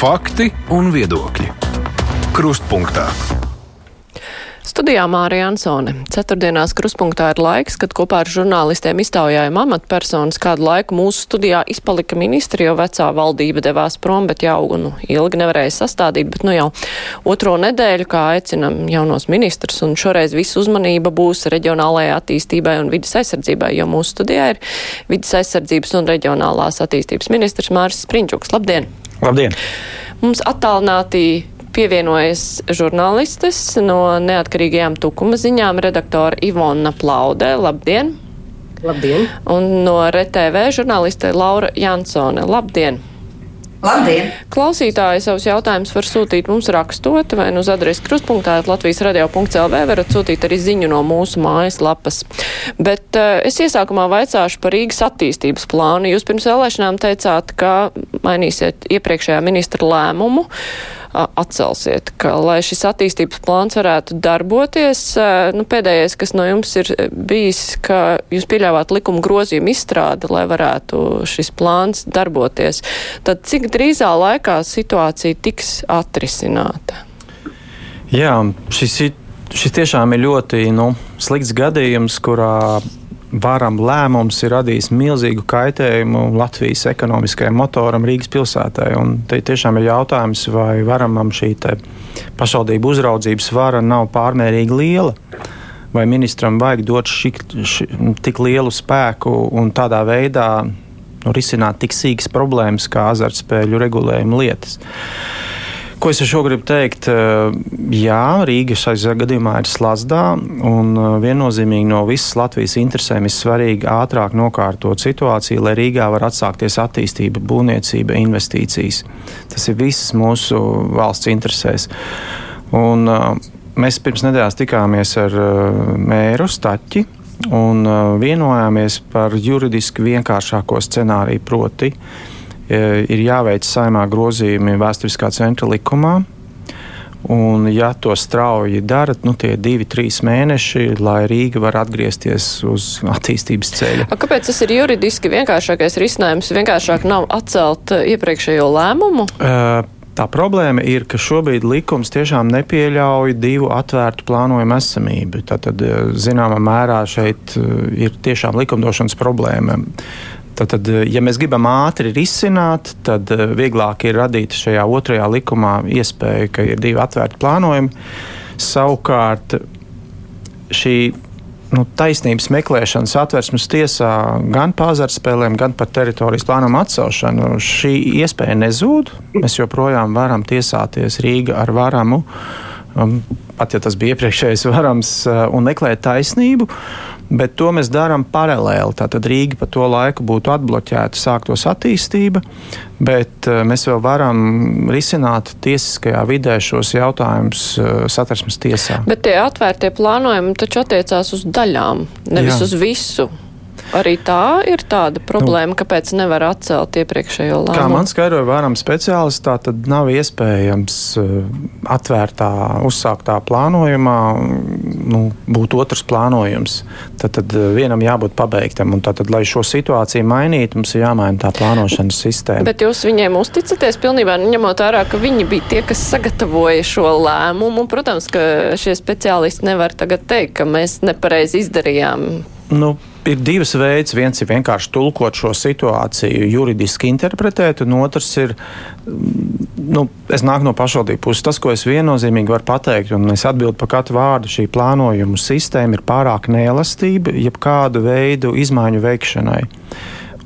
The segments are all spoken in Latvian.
Fakti un viedokļi. Krustpunktā. Studijā Mārija Ansone. Ceturtdienās kruspunktā ir laiks, kad kopā ar žurnālistiem iztaujājam amatpersonas kādu laiku mūsu studijā izpalika ministri, jo vecā valdība devās prom, bet jau nu, ilgi nevarēja sastādīt, bet nu jau otro nedēļu, kā aicinam jaunos ministrus, un šoreiz visu uzmanība būs reģionālajai attīstībai un vidas aizsardzībai, jo mūsu studijā ir vidas aizsardzības un reģionālās attīstības ministrs Māris Sprinčuks. Labdien! Labdien! Mums attālināti pievienojas žurnālistes no neatkarīgajām tukuma ziņām redaktore Ivona Plaudē. Labdien! Labdien! Un no RTV žurnāliste Laura Jansone. Labdien! Labdien! Klausītāji savus jautājumus var sūtīt mums rakstot vai nu uz adresi krustpunktā Latvijas radio.lv varat sūtīt arī ziņu no mūsu mājas lapas. Bet uh, es iesākumā vaicāšu par Rīgas attīstības plānu. Jūs pirms vēlēšanām teicāt, ka mainīsiet iepriekšējā ministra lēmumu. Uh, atcelsiet, ka, lai šis attīstības plāns varētu darboties, nu, pēdējais, kas no jums ir bijis, ka jūs pieļāvāt likuma grozījumu izstrādi, lai varētu šis plāns darboties, tad cik drīzā laikā situācija tiks atrisināta? Jā, šis, šis tiešām ir ļoti nu, slikts gadījums, kurā varam lēmums ir radījis milzīgu kaitējumu Latvijas ekonomiskajam motoram Rīgas pilsētai. Un te tiešām ir jautājums, vai varamam šī pašvaldību uzraudzības vara nav pārmērīgi liela. Vai ministram vajag dot šik, ši, tik lielu spēku un tādā veidā nu, risināt tik sīkas problēmas kā azartspēļu regulējuma lietas? Ko es ar šo gribu teikt? Eh, jā, Rīga šajā gadījumā ir slazdā, un eh, viennozīmīgi no visas Latvijas interesēm ir svarīgi ātrāk nokārtot situāciju, lai Rīgā var atsākties attīstība, būvniecība, investīcijas. Tas ir visas mūsu valsts interesēs. Un, eh, mēs pirms nedēļas tikāmies ar mēru Staķi un vienojāmies par juridiski vienkāršāko scenāriju proti ir jāveic saimā grozījumi vēsturiskā centra likumā. Un, ja to strauji dara, nu, tie ir divi, trīs mēneši, lai Rīga var atgriezties uz attīstības ceļa. A, kāpēc tas ir juridiski vienkāršākais risinājums? Vienkāršāk nav atcelt iepriekšējo lēmumu? Uh, Tā problēma ir, ka šobrīd likums tiešām nepieļauj divu atvērtu plānojumu esamību. Tātad, zināmā mērā, šeit ir tiešām likumdošanas problēma. Tad, ja mēs gribam ātri risināt, tad eh, vieglāk ir radīt šajā otrajā likumā iespēju, ka ir divi atvērti plānojumi. Savukārt šī nu, taisnības meklēšanas atversmes tiesā gan par azartspēlēm, gan par teritorijas plānumu atcelšanu šī iespēja nezūd. Mēs joprojām varam tiesāties Rīga ar varamu. Um, pat ja tas bija iepriekšējais varams, uh, un meklēt taisnību. Bet to mēs darām paralēli. Tātad Rīga pa to laiku būtu atbloķēta, sāktos attīstība, bet uh, mēs vēl varam risināt tiesiskajā vidē šos jautājumus uh, satversmes tiesā. Bet tie atvērtie plānojumi taču attiecās uz daļām, nevis Jā. uz visu. Arī tā ir tāda problēma, nu, kāpēc nevar atcelt iepriekšējo lēmumu. Kā man skaidroja varam speciālisti, tā tad nav iespējams uh, atvērtā, uzsāktā plānojumā nu, būt otrs plānojums. Tad, tad uh, vienam jābūt pabeigtam, un tad, lai šo situāciju mainītu, mums ir jāmaina tā plānošanas sistēma. Bet jūs viņiem uzticaties pilnībā, ņemot vērā, ka viņi bija tie, kas sagatavoja šo lēmumu. Protams, ka šie speciālisti nevar tagad teikt, ka mēs nepareizi izdarījām. Nu, ir divas veids. Viens ir vienkārši tulkot šo situāciju, juridiski interpretēt, un otrs ir, mm, nu, es nāku no pašvaldību puses. Tas, ko es viennozīmīgi varu pateikt, un es atbildu par katru vārdu, šī plānojuma sistēma ir pārāk neelastība jebkādu veidu izmaiņu veikšanai.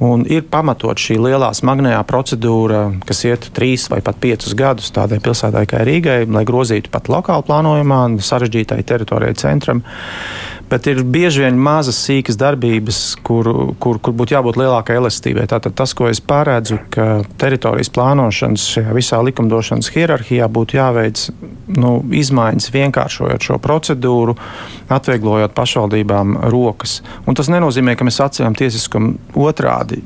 Un ir pamatot šī lielā smagnējā procedūra, kas iet trīs vai pat piecus gadus tādai pilsētai kā Rīgai, lai grozītu pat lokālu plānojumā, sarežģītai teritorijai centram bet ir bieži vien mazas, sīkas darbības, kur, kur, kur būtu jābūt lielākai elastībai. Tātad tas, ko es pārēdzu, ka teritorijas plānošanas šajā visā likumdošanas hierarhijā būtu jāveic nu, izmaiņas, vienkāršojot šo procedūru, atvieglojot pašvaldībām rokas. Un tas nenozīmē, ka mēs atcēlām tiesiskumu otrādi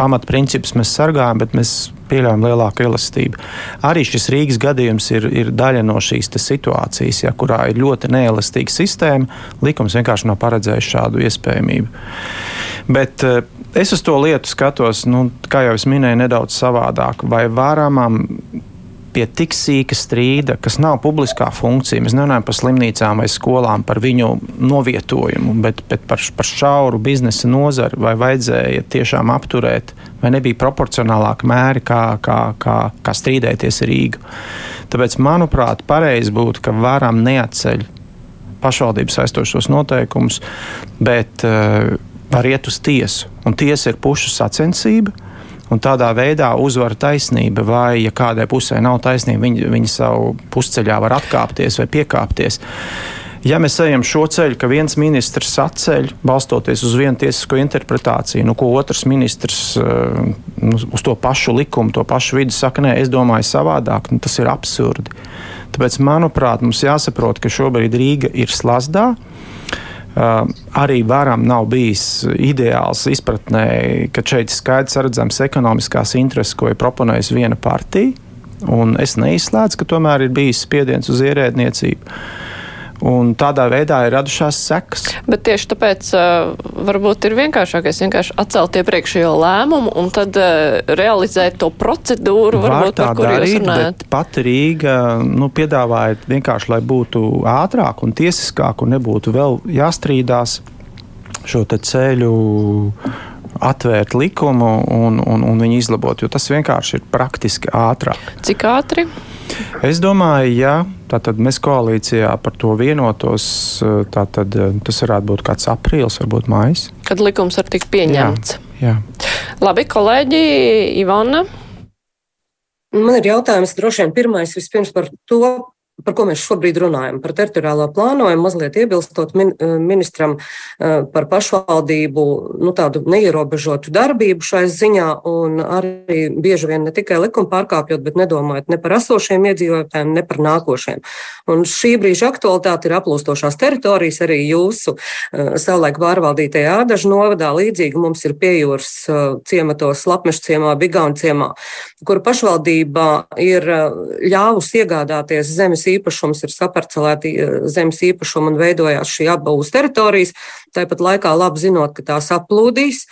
pamatprincipus mēs sargājam, bet mēs pieļaujam lielāku elastību. Arī šis Rīgas gadījums ir, ir daļa no šīs situācijas, ja, kurā ir ļoti neelastīga sistēma. Likums vienkārši nav paredzējis šādu iespējamību. Bet eh, es uz to lietu skatos, nu, kā jau es minēju, nedaudz savādāk. Vai varamam pie tik sīka strīda, kas nav publiskā funkcija. Mēs nerunājam par slimnīcām vai skolām, par viņu novietojumu, bet, bet par, par šauru biznesa nozari, vai vajadzēja tiešām apturēt, vai nebija proporcionālāk mēri, kā, kā, kā, kā strīdēties ar Rīgu. Tāpēc, manuprāt, pareizi būtu, ka varam neatceļ pašvaldības aizstošos noteikumus, bet uh, var iet uz tiesu. Un tiesa ir pušu sacensība un tādā veidā uzvar taisnība, vai, ja kādai pusē nav taisnība, viņi, viņi savu pusceļā var atkāpties vai piekāpties. Ja mēs ejam šo ceļu, ka viens ministrs atceļ, balstoties uz vienu tiesisko interpretāciju, nu, ko otrs ministrs uh, nu, uz to pašu likumu, to pašu vidi saka, nē, es domāju savādāk, nu, tas ir absurdi. Tāpēc, manuprāt, mums jāsaprot, ka šobrīd Rīga ir slazdā. Arī varam nav bijis ideāls izpratnē, ka šeit skaidrs redzams ekonomiskās intereses, ko ir proponējusi viena partija. Un es neizslēdzu, ka tomēr ir bijis spiediens uz ierēdniecību. Un tādā veidā ir radušās sekas. Bet tieši tāpēc uh, varbūt ir vienkāršākais vienkārši atcelt iepriekšējo lēmumu un tad uh, realizēt to procedūru, Var varbūt par kuru jūs runājat. Pat Rīga nu, piedāvāja vienkārši, lai būtu ātrāk un tiesiskāk un nebūtu vēl jāstrīdās šo ceļu atvērt likumu un, un, un viņu izlabot, jo tas vienkārši ir praktiski ātrāk. Cik ātri? Es domāju, ja tātad mēs koalīcijā par to vienotos, tad tas varētu būt kāds aprīlis, varbūt mājas. Kad likums var tikt pieņemts. Jā, jā. Labi, kolēģi Ivana. Man ir jautājums droši vien pirmais vispirms par to, par ko mēs šobrīd runājam, par teritoriālo plānojumu, mazliet iebilstot min, eh, ministram eh, par pašvaldību nu, tādu neierobežotu darbību šai ziņā, un arī bieži vien ne tikai likuma pārkāpjot, bet nedomājot ne par esošiem iedzīvotājiem, ne par nākošiem. Un šī brīža aktualitāte ir aplūstošās teritorijas, arī jūsu eh, savulaik pārvaldītajā Ādažu novadā. Līdzīgi mums ir piejūras ciematos, Lapmešu ciemā, Bigaunu ciemā, kur pašvaldība ir ļāvusi iegādāties zemes īpašums ir saparcelēti eh, zemes īpašumi un veidojās šī apbūves teritorijas, tāpat laikā labi zinot, ka tās aplūdīs.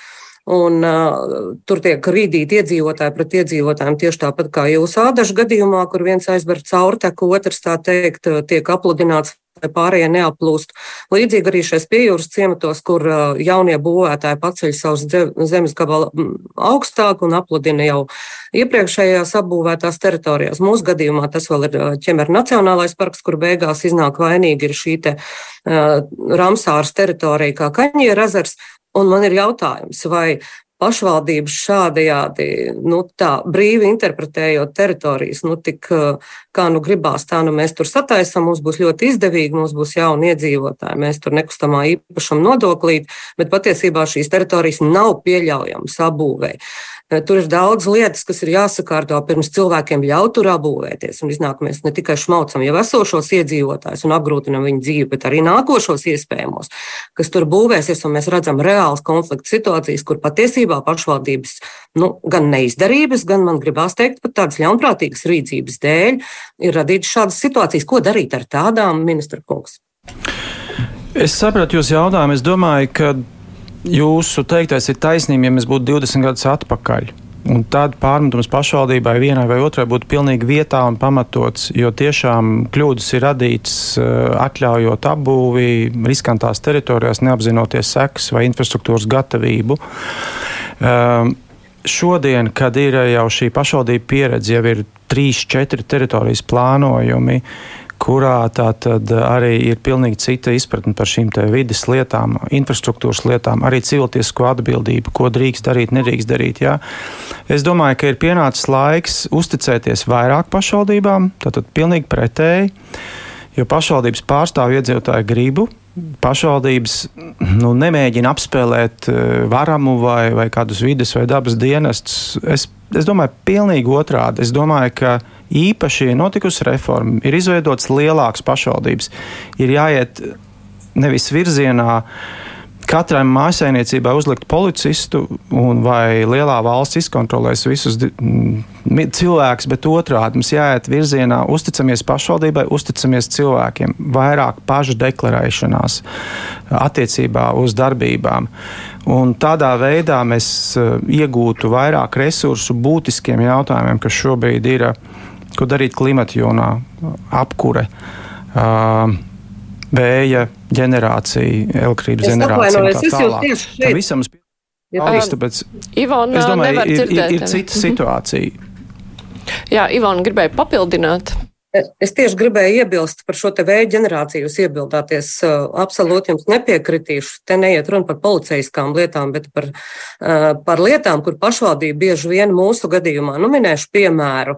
Un, uh, tur tiek rīdīti iedzīvotāji pret iedzīvotājiem tieši tāpat kā jūsu ādažu gadījumā, kur viens aizver caurteku, otrs tā teikt tiek apludināts lai pārējie neaplūst. Līdzīgi arī šais piejūras ciematos, kur jaunie būvētāji paceļ savus zemes gabalu augstāk un apludina jau iepriekšējās apbūvētās teritorijās. Mūsu gadījumā tas vēl ir ķemer Nacionālais parks, kur beigās iznāk vainīgi ir šī te uh, Ramsāras teritorija kā Kaņiera ezers. Un man ir jautājums, vai pašvaldības šādajādi nu, tā, brīvi interpretējot teritorijas, nu, tik kā nu gribās, tā nu mēs tur sataisam, mums būs ļoti izdevīgi, mums būs jauni iedzīvotāji, mēs tur nekustamā īpašuma nodoklīt, bet patiesībā šīs teritorijas nav pieļaujamas apbūvēi. Tur ir daudz lietas, kas ir jāsakārto pirms cilvēkiem ļaut tur apbūvēties. Un iznāk, mēs ne tikai šmaucam jau esošos iedzīvotājus un apgrūtinam viņu dzīvi, bet arī nākošos iespējamos, kas tur būvēsies. Un mēs redzam reāls konflikts situācijas, kur patiesībā pašvaldības nu, gan neizdarības, gan man gribās teikt, pat tādas ļaunprātīgas rīcības dēļ ir radītas šādas situācijas. Ko darīt ar tādām, ministra kungs? Es sapratu jūsu jautājumu. Es domāju, ka jūsu teiktais ir taisnība, ja mēs būtu 20 gadus atpakaļ. Un tad pārmetums pašvaldībai vienai vai otrai būtu pilnīgi vietā un pamatots, jo tiešām kļūdas ir radītas eh, atļaujot apbūvi riskantās teritorijās, neapzinoties sekas vai infrastruktūras gatavību. Um, šodien, kad ir jau šī pašvaldība pieredze, jau ir trīs, četri teritorijas plānojumi, kurā tātad arī ir pilnīgi cita izpratne par šīm vidas lietām, infrastruktūras lietām, arī civiltiesisko atbildību, ko drīkst darīt, nedrīkst darīt. Jā. Es domāju, ka ir pienācis laiks uzticēties vairāk pašvaldībām, tātad pilnīgi pretēji, jo pašvaldības pārstāv iedzīvotāju gribu. Pašvaldības nu, nemēģina apspēlēt eh, varamu vai, vai kādus vidas vai dabas dienestus. Es, es domāju, pilnīgi otrādi. Es domāju, ka īpaši notikusi reforma, ir izveidotas lielākas pašvaldības, ir jāiet nevis virzienā. Katrai mājsainiecībai uzlikt policistu, vai lielā valsts izkontrolēs visus cilvēkus, bet otrādi mums jāiet virzienā, uzticamies pašvaldībai, uzticamies cilvēkiem, vairāk pašu deklarēšanās attiecībā uz darbībām. Un tādā veidā mēs iegūtu vairāk resursu būtiskiem jautājumiem, kas šobrīd ir ko darīt klimata jomā, apkure. Uh, Vēja ģenerācija, elektrības ģenerācija. Es atvainojos, es jūs tieši šeit. Ja Augsts, tāpēc, Ivona, es domāju, ir, ir, ir cita situācija. Jā, Ivona gribēja papildināt. Es tieši gribēju iebilst par šo te vēja ģenerāciju. Jūs iebildāties, absolūti jums nepiekritīšu. Te neiet runa par policijaskām lietām, bet par, par lietām, kur pašvaldība bieži vien mūsu gadījumā, nu minēšu piemēru,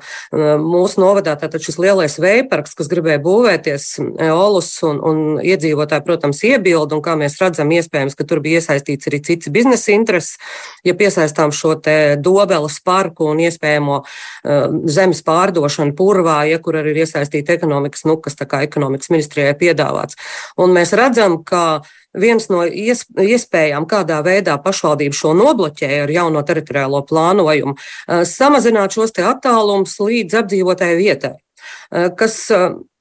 mūsu novadā tātad šis lielais vējparks, kas gribēja būvēties, Olus un, un iedzīvotāji, protams, iebilda, un kā mēs redzam, iespējams, ka tur bija iesaistīts arī cits biznesa intereses. Ja piesaistām šo te dobeles parku un iespējamo zemes pārdošanu purvā, ja kur arī ir iesaistīta ekonomikas, nu, kas tā kā ekonomikas ministrijai piedāvāts. Un mēs redzam, ka viens no iespējām, kādā veidā pašvaldība šo nobloķēja ar jauno teritoriālo plānojumu, samazināt šos te attālumus līdz apdzīvotāju vietai kas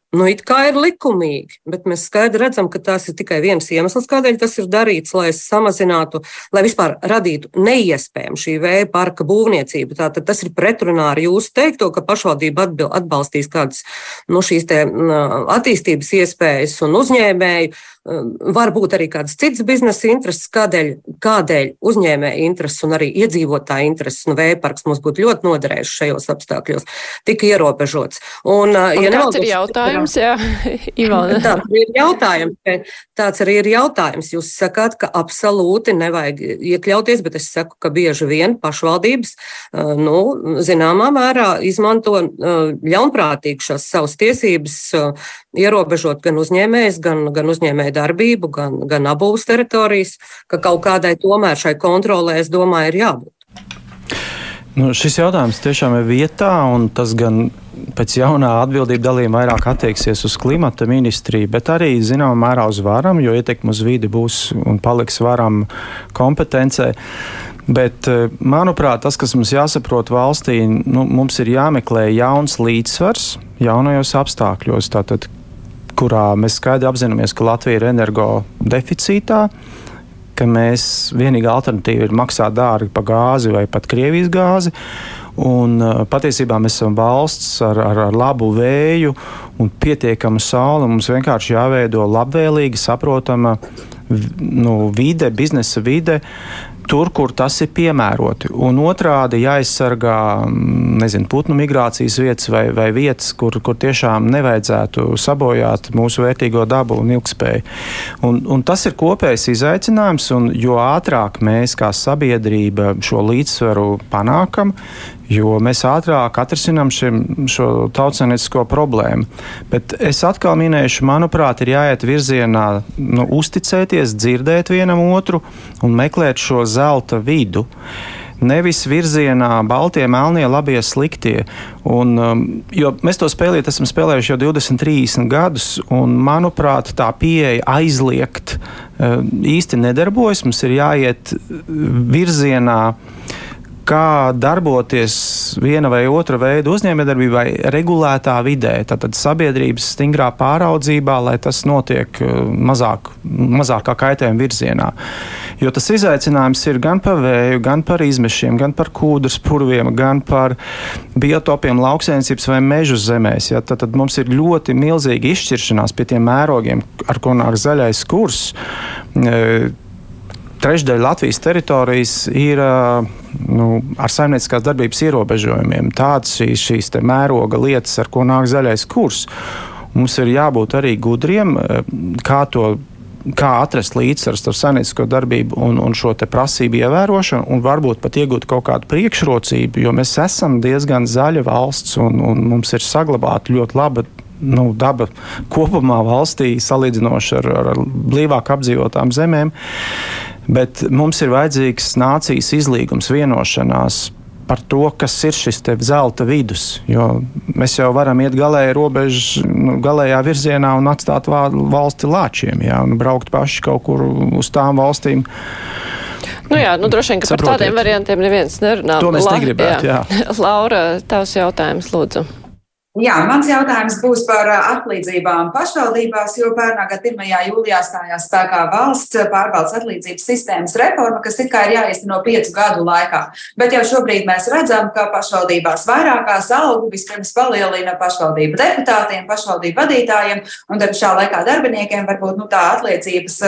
Nu, it kā ir likumīgi, bet mēs skaidri redzam, ka tas ir tikai viens iemesls, kādēļ tas ir darīts, lai samazinātu, lai vispār radītu neiespējamu šī vēja parka būvniecību. Tātad tas ir pretrunā ar jūsu teikto, ka pašvaldība atbalstīs kādas nu, šīs te, attīstības iespējas un uzņēmēju. Varbūt arī kādas citas biznesa intereses, kādēļ, kādēļ uzņēmēja intereses un arī iedzīvotāja intereses. Nu, vēja parks mums būtu ļoti noderējis šajos apstākļos, tika ierobežots. Un, un ja kāds ir jautājums? jā, Ivana. Tāds ir jautājums. Tāds arī ir jautājums. Jūs sakāt, ka absolūti nevajag iekļauties, bet es saku, ka bieži vien pašvaldības, nu, zināmā mērā izmanto ļaunprātīgi šās savas tiesības, ierobežot gan uzņēmējs, gan, gan uzņēmēju darbību, gan, gan abūs teritorijas, ka kaut kādai tomēr šai kontrolē, es domāju, ir jābūt. Nu, šis jautājums tiešām ir vietā, un tas gan pēc jaunā atbildība dalījuma vairāk attieksies uz klimata ministriju, bet arī zināmā mērā uz varam, jo ietekme uz vidi būs un paliks varam kompetencē. Bet, eh, manuprāt, tas, kas mums jāsaprot valstī, nu, mums ir jāmeklē jauns līdzsvars jaunajos apstākļos, tātad, kurā mēs skaidri apzināmies, ka Latvija ir energo deficītā, ka mēs vienīgā alternatīva ir maksāt dārgi par gāzi vai pat Krievijas gāzi. Un, uh, patiesībā mēs esam valsts ar, ar, ar labu vēju un pietiekamu sauli. Mums vienkārši jāveido labvēlīga, saprotama nu, vide, biznesa vide, tur, kur tas ir piemēroti. Un otrādi jāaizsargā mm, nezinu, putnu migrācijas vietas vai, vai vietas, kur, kur tiešām nevajadzētu sabojāt mūsu vērtīgo dabu un ilgspēju. Un, un tas ir kopējs izaicinājums, un jo ātrāk mēs kā sabiedrība šo līdzsvaru panākam, jo mēs ātrāk atrisinām šim, šo tautsaniecisko problēmu. Bet es atkal minēšu, manuprāt, ir jāiet virzienā, nu, uzticēties, dzirdēt vienam otru un meklēt šo zelta vidu. Nevis virzienā baltie, melnie, labie, sliktie. Un, um, jo mēs to spēlēt, esam spēlējuši jau 20, 30 gadus, un manuprāt, tā pieeja aizliegt uh, īsti nedarbojas. Mums ir jāiet virzienā kā darboties viena vai otra veida uzņēmējdarbībai regulētā vidē, tātad sabiedrības stingrā pāraudzībā, lai tas notiek uh, mazāk, mazākā kaitējuma virzienā. Jo tas izaicinājums ir gan par vēju, gan par izmešiem, gan par kūdras purviem, gan par biotopiem lauksēmniecības vai mežu zemēs. Ja? Tad, tad mums ir ļoti milzīga izšķiršanās pie tiem mērogiem, ar ko nāk zaļais kurs uh, trešdaļa Latvijas teritorijas ir nu, ar saimnieciskās darbības ierobežojumiem. Tādas šīs, šīs mēroga lietas, ar ko nāk zaļais kurs. Mums ir jābūt arī gudriem, kā to kā atrast līdzsvaru starp saimniecisko darbību un, un šo prasību ievērošanu, un varbūt pat iegūt kaut kādu priekšrocību, jo mēs esam diezgan zaļa valsts un, un mums ir saglabāta ļoti laba nu, daba kopumā valstī, salīdzinoši ar, ar blīvāk apdzīvotām zemēm. Bet mums ir vajadzīgs nācijas izlīgums, vienošanās par to, kas ir šis zelta vidus. Jo mēs jau varam iet galēji robežu, nu, galējā virzienā un atstāt valsti lāčiem, jā, un braukt paši kaut kur uz tām valstīm. Nu jā, nu droši vien, ka Saprotiet. par tādiem variantiem neviens nerunā. To mēs La, negribētu, jā. jā. Laura, tavs jautājums, lūdzu. Jā, mans jautājums būs par atlīdzībām pašvaldībās, jo pērnā gada 1. jūlijā stājās spēkā valsts pārvaldes atlīdzības sistēmas reforma, kas it kā ir jāiesteno piecu gadu laikā. Bet jau šobrīd mēs redzam, ka pašvaldībās vairākās algu vispirms palielina pašvaldību deputātiem, pašvaldību vadītājiem, un tad šā laikā darbiniekiem varbūt nu, tā atlīdzības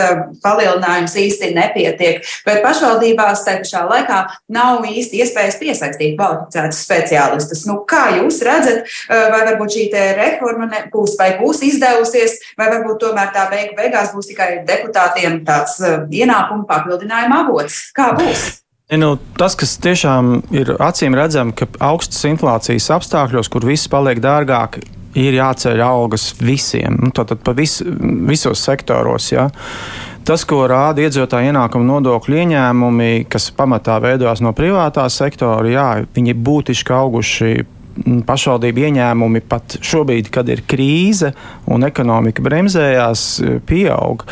palielinājums īsti nepietiek. Bet pašvaldībās te pašā laikā nav īsti iespējas piesaistīt kvalificētus speciālistus. Nu, kā jūs redzat? Vai vai varbūt šī reforma būs vai būs izdevusies, vai varbūt tomēr tā beigu beigās būs tikai deputātiem tāds uh, ienākumu papildinājuma avots. Kā būs? Nu, tas, kas tiešām ir acīm redzams, ka augstas inflācijas apstākļos, kur viss paliek dārgāk, ir jāceļ algas visiem, nu, tātad pa vis, visos sektoros. Ja. Tas, ko rāda iedzīvotāju ienākuma nodokļu ieņēmumi, kas pamatā veidojas no privātā sektora, jā, viņi būtiski auguši pašvaldību ieņēmumi pat šobrīd, kad ir krīze un ekonomika bremzējās, pieaug.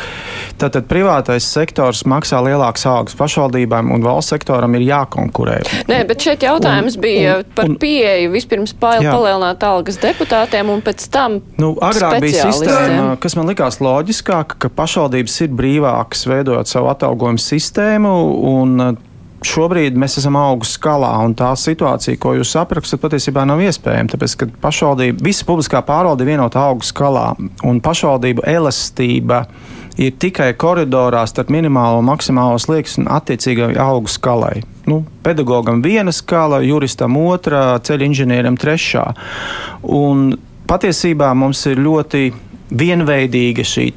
Tātad privātais sektors maksā lielākas algas pašvaldībām un valsts sektoram ir jākonkurē. Nē, bet šeit jautājums un, bija un, par pieeju vispirms palielināt algas deputātiem un pēc tam. Nu, agrāk bija sistēma, kas man likās loģiskāka, ka pašvaldības ir brīvākas veidot savu atalgojumu sistēmu un šobrīd mēs esam augu skalā, un tā situācija, ko jūs aprakstat, patiesībā nav iespējama. Tāpēc, ka pašvaldība, visa publiskā pārvalde ir vienota augu skalā, un pašvaldību elastība ir tikai koridorā starp minimālo un maksimālo slieksni un attiecīgai augu skalai. Nu, pedagogam viena skala, juristam otrā, ceļu inženierim trešā. Un patiesībā mums ir ļoti vienveidīga šī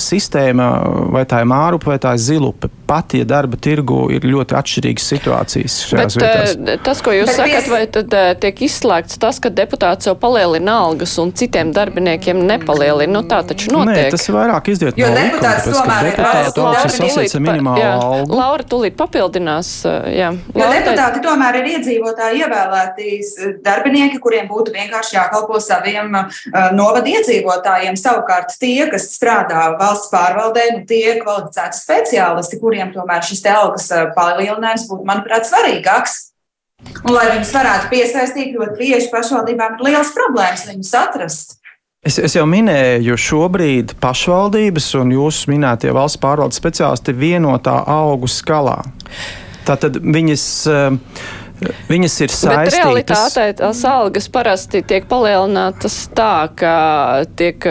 sistēma, vai tā ir mārupa vai tā ir zilupe. Pat ja darba tirgu ir ļoti atšķirīgas situācijas. Bet, vietās. Eh, tas, ko jūs Bet sakat, vai tad uh, tiek izslēgts tas, ka deputāts jau palielina algas un citiem darbiniekiem nepalielina? Nu, tā taču notiek. Nē, tas ir vairāk izdiet no likuma, tāpēc, ka deputātu algas minimālo jā, algu. Laura tulīt papildinās. Eh, jā. Jo Laura, deputāti tomēr ir iedzīvotāji ievēlētīs darbinieki, kuriem būtu vienkārši jākalpo saviem uh, novada iedzīvotājiem Savukārt tie, kas strādā valsts pārvaldē, nu, tie ir kvalificēti speciālisti, kuriem tomēr šis algas eh, palielinājums būtu, manuprāt, svarīgāks. Un, lai viņus varētu piesaistīt, ļoti bieži pašvaldībām ir liels problēmas viņus atrast. Es, es jau minēju, šobrīd pašvaldības un jūsu minētie valsts pārvaldes speciālisti vienotā augu skalā. Tātad viņas. Uh, Viņas ir saistītas. Bet realitātē tās algas parasti tiek palielinātas tā, ka tiek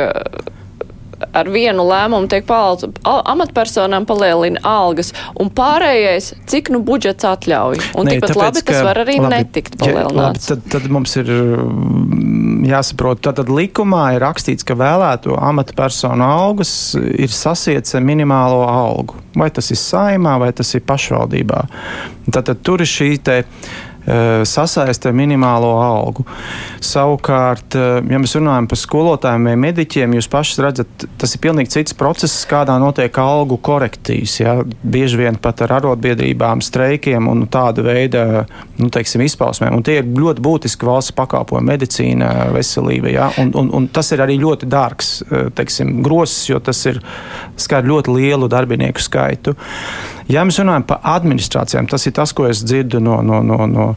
ar vienu lēmumu tiek palielināts, amatpersonām palielina algas, un pārējais, cik nu budžets atļauj. Un ne, tikpat tāpēc, labi tas var arī labi, netikt palielināts. Ja, labi, tad, tad mums ir mm, jāsaprot, tad likumā ir rakstīts, ka vēlēto amatpersonu algas ir sasiets ar minimālo algu. Vai tas ir saimā, vai tas ir pašvaldībā. Tad, tad tur ir šī te Eh, sasaist ar minimālo algu. Savukārt, eh, ja mēs runājam par skolotājiem vai mediķiem, jūs paši redzat, tas ir pilnīgi cits process, kādā notiek algu korektīvs. Ja? Bieži vien pat ar arotbiedrībām, streikiem un tāda veida nu, teiksim, izpausmēm. Un tie ir ļoti būtiski valsts pakalpojumi, medicīna, veselība. Ja? Un, un, un tas ir arī ļoti dārgs eh, teiksim, grosis, jo tas ir skar ļoti lielu darbinieku skaitu. Ja mēs runājam par administrācijām, tas ir tas, ko es dzirdu no, no, no, no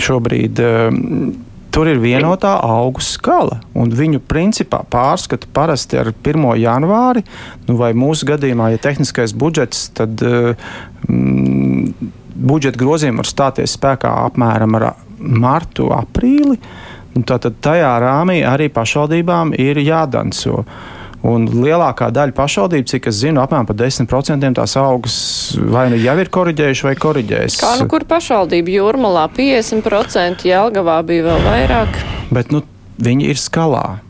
šobrīd. Um, tur ir vienotā augu skala, un viņu principā pārskata parasti ar 1. janvāri, nu vai mūsu gadījumā, ja tehniskais budžets, tad mm, budžeta grozījumi var stāties spēkā apmēram ar martu, aprīli. Tātad tajā rāmī arī pašvaldībām ir jādanco. Un lielākā daļa pašvaldību, cik es zinu, apmēram par 10% tās augas vai nu jau ir korģējuši vai korģēs. Kā nu kur pašvaldība jūrmalā 50%, Jelgavā bija vēl vairāk. Bet nu, viņi ir skalā.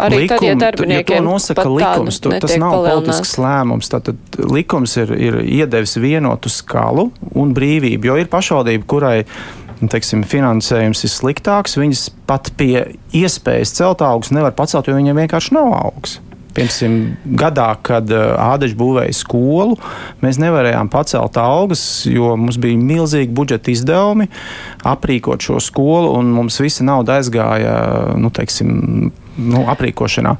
Arī Likumi, tad, ja darbiniekiem to nosaka likums, to, tas nav politisks lēmums. Tātad likums ir, ir iedevis vienotu skalu un brīvību, jo ir pašvaldība, kurai Nu, teiksim, finansējums ir sliktāks, viņas pat pie iespējas celt augus nevar pacelt, jo viņiem vienkārši nav augs. Piemēram, gadā, kad uh, Ādaņš būvēja skolu, mēs nevarējām pacelt algas, jo mums bija milzīgi budžeta izdevumi aprīkot šo skolu, un mums visa nauda aizgāja nu, teiksim, nu, aprīkošanā.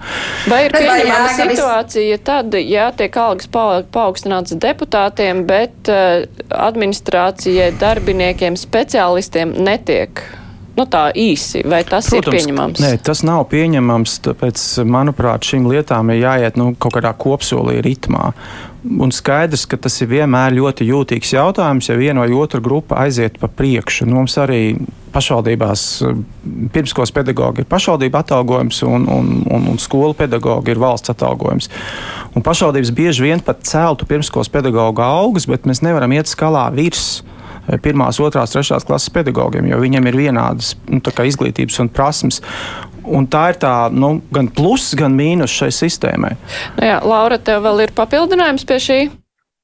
Vai ir pieņemama situācija tad, ja tiek algas paaugstināts deputātiem, bet uh, administrācijai, darbiniekiem, speciālistiem netiek Nu, tā īsi, vai tas Protams, ir pieņemams? Nē, tas nav pieņemams. Tāpēc, manuprāt, šīm lietām ir jāiet nu, kaut kādā kopsolī ritmā. Un skaidrs, ka tas ir vienmēr ļoti jūtīgs jautājums, ja viena vai otra grupa aiziet pa priekšu. Nu, mums arī pašvaldībās pirmskolas pedagoģi ir pašvaldība atalgojums, un, un, un, un skolu pedagoģi ir valsts atalgojums. Un pašvaldības bieži vien pat celtu pirmskolas pedagoģa algas, bet mēs nevaram iet skalā virs Eh, pirmās, otrās, trešās klases pedagogiem, jo viņiem ir vienādas nu, izglītības un prasmes. Un tā ir tā, nu, gan pluss, gan mīnus šai sistēmai. Nu jā, Laura, tev vēl ir papildinājums pie šī?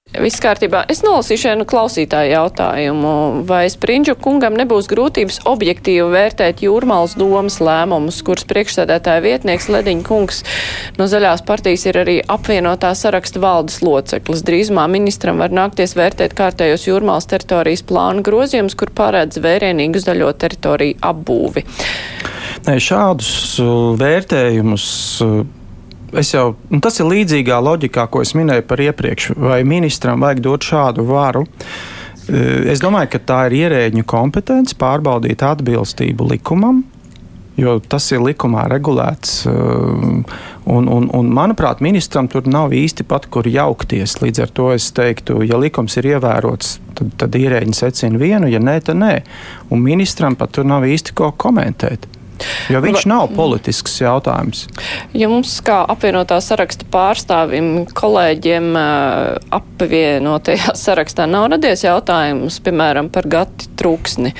Viss kārtībā. Es nolasīšu vienu klausītāju jautājumu. Vai Sprindžu kungam nebūs grūtības objektīvi vērtēt jūrmālas domas lēmumus, kuras priekšsēdētāja vietnieks Lediņa kungs no zaļās partijas ir arī apvienotā saraksta valdes loceklis? Drīzumā ministram var nākties vērtēt kārtējos jūrmālas teritorijas plānu grozījumus, kur paredz vērienīgu zaļo teritoriju apbūvi. Ne, šādus uh, vērtējumus uh, es jau, tas ir līdzīgā loģikā, ko es minēju par iepriekš. Vai ministram vajag dot šādu varu? Eh, es domāju, ka tā ir ierēģņu kompetence pārbaudīt atbilstību likumam, jo tas ir likumā regulēts. Un, un, un, manuprāt, ministram tur nav īsti pat kur jaukties. Līdz ar to es teiktu, ja likums ir ievērots, tad, tad ierēģi secina vienu, ja nē, tad nē. Un ministram pat tur nav īsti ko komentēt. Jo viņš nav politisks jautājums. Ja mums, kā apvienotā saraksta pārstāvim, kolēģiem apvienotajā sarakstā nav radies jautājums, piemēram, par Gati Trūksni.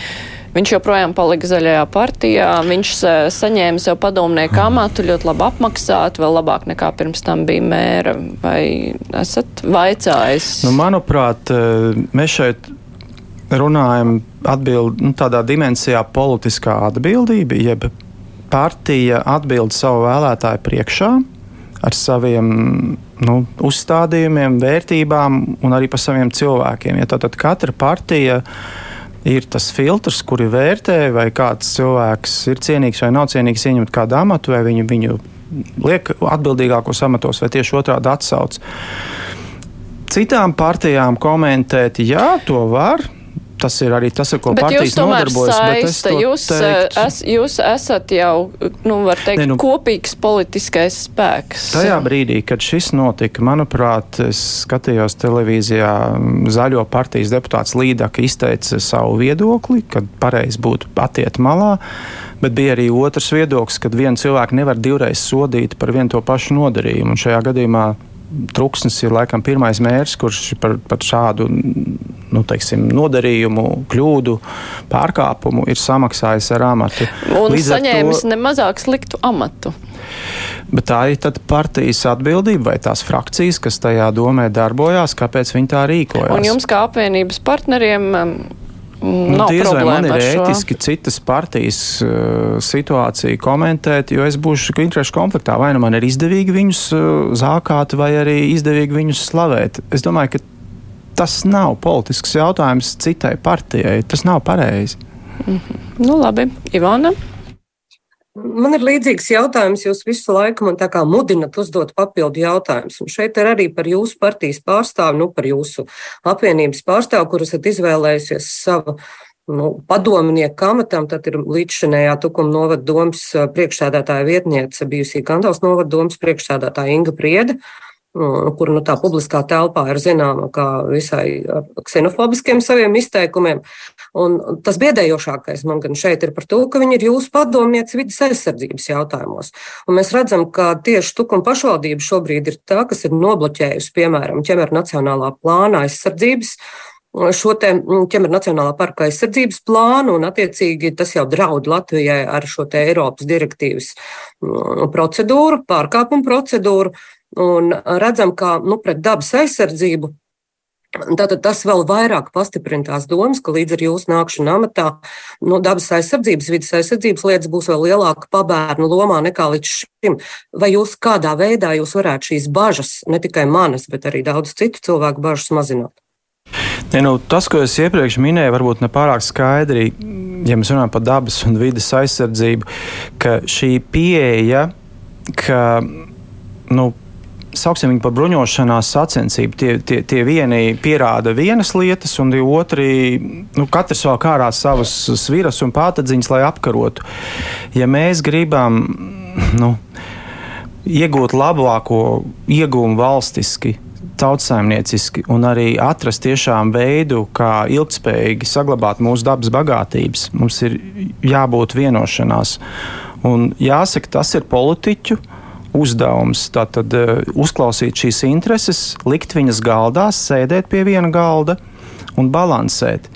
Viņš joprojām palika zaļajā partijā, viņš saņēma sev padomnieku amatu, ļoti labi apmaksāt, vēl labāk nekā pirms tam bija mēra. Vai esat vaicājis? Nu, manuprāt, mēs šeit runājam atbild, nu, tādā dimensijā politiskā atbildība, jeb partija atbild savu vēlētāju priekšā ar saviem nu, uzstādījumiem, vērtībām un arī par saviem cilvēkiem. Ja tātad katra partija ir tas filtrs, kuri vērtē, vai kāds cilvēks ir cienīgs vai nav cienīgs ieņemt kādu amatu, vai viņu, viņu liek atbildīgākos amatos, vai tieši otrādi atsauc. Citām partijām komentēt, jā, to var, tas ir arī tas, ar ko bet partijas nodarbojas. Saista, jūs, teiktu, es, jūs esat jau, nu, var teikt, ne, nu, kopīgs politiskais spēks. Tajā brīdī, kad šis notika, manuprāt, es skatījos televīzijā, zaļo partijas deputāts Līdaka izteica savu viedokli, kad pareizi būtu patiet malā. Bet bija arī otrs viedoklis, kad vienu cilvēku nevar divreiz sodīt par vienu to pašu nodarījumu. Un šajā gadījumā Truksnis ir laikam pirmais mērs, kurš par, par šādu nu, teiksim, nodarījumu, kļūdu, pārkāpumu ir samaksājis ar amatu. Un Līdz saņēmis to, nemazāk sliktu amatu. Bet tā ir partijas atbildība vai tās frakcijas, kas tajā domē darbojās, kāpēc viņi tā rīkojās. Un jums kā apvienības partneriem Nu, diez vai man ir ētiski šo. citas partijas uh, situāciju komentēt, jo es būšu interešu konfliktā. Vai nu man ir izdevīgi viņus uh, zākāt, vai arī izdevīgi viņus slavēt. Es domāju, ka tas nav politisks jautājums citai partijai. Tas nav pareizi. Mm -hmm. Nu, labi, Ivana. Man ir līdzīgs jautājums. Jūs visu laiku man tā kā mudinat uzdot papildu jautājumus. Un šeit ir arī par jūsu partijas pārstāvu, nu, par jūsu apvienības pārstāvu, kur esat izvēlējusies savu nu, padomnieku amatam. Tad ir līdzšanējā Tukuma novada domas priekšsēdētāja vietniece, bijusī Kandals novada domas priekšsēdētāja Inga Prieda kur nu, tā publiskā telpā ir zināma kā visai ksenofobiskiem saviem izteikumiem. Un tas biedējošākais man gan šeit ir par to, ka viņi ir jūsu padomnieci vidas aizsardzības jautājumos. Un mēs redzam, ka tieši Tukuma pašvaldība šobrīd ir tā, kas ir nobloķējusi, piemēram, ķemera nacionālā plāna aizsardzības šo te ķemera nacionālā parka aizsardzības plānu, un attiecīgi tas jau draud Latvijai ar šo Eiropas direktīvas procedūru, pārkāpumu procedūru un redzam, ka nu, pret dabas aizsardzību Tātad tas vēl vairāk pastiprina tās domas, ka līdz ar jūsu nākšanu amatā no dabas aizsardzības, vidas aizsardzības lietas būs vēl lielāka pabērnu lomā nekā līdz šim. Vai jūs kādā veidā jūs varētu šīs bažas, ne tikai manas, bet arī daudz citu cilvēku bažas mazināt? Ne, nu, tas, ko es iepriekš minēju, varbūt ne pārāk skaidri, ja mēs runājam par dabas un vidas aizsardzību, ka šī pieeja, ka nu, sauksim viņu par bruņošanās sacensību. Tie, tie, tie vieni pierāda vienas lietas, un tie otri, nu, katrs vēl kārā savas sviras un pātadziņas, lai apkarotu. Ja mēs gribam, nu, iegūt labāko iegūmu valstiski, tautsājumnieciski un arī atrast tiešām veidu, kā ilgspējīgi saglabāt mūsu dabas bagātības. Mums ir jābūt vienošanās. Un jāsaka, tas ir politiķu uzdevums. Tātad uh, uzklausīt šīs intereses, likt viņas galdā, sēdēt pie viena galda un balansēt.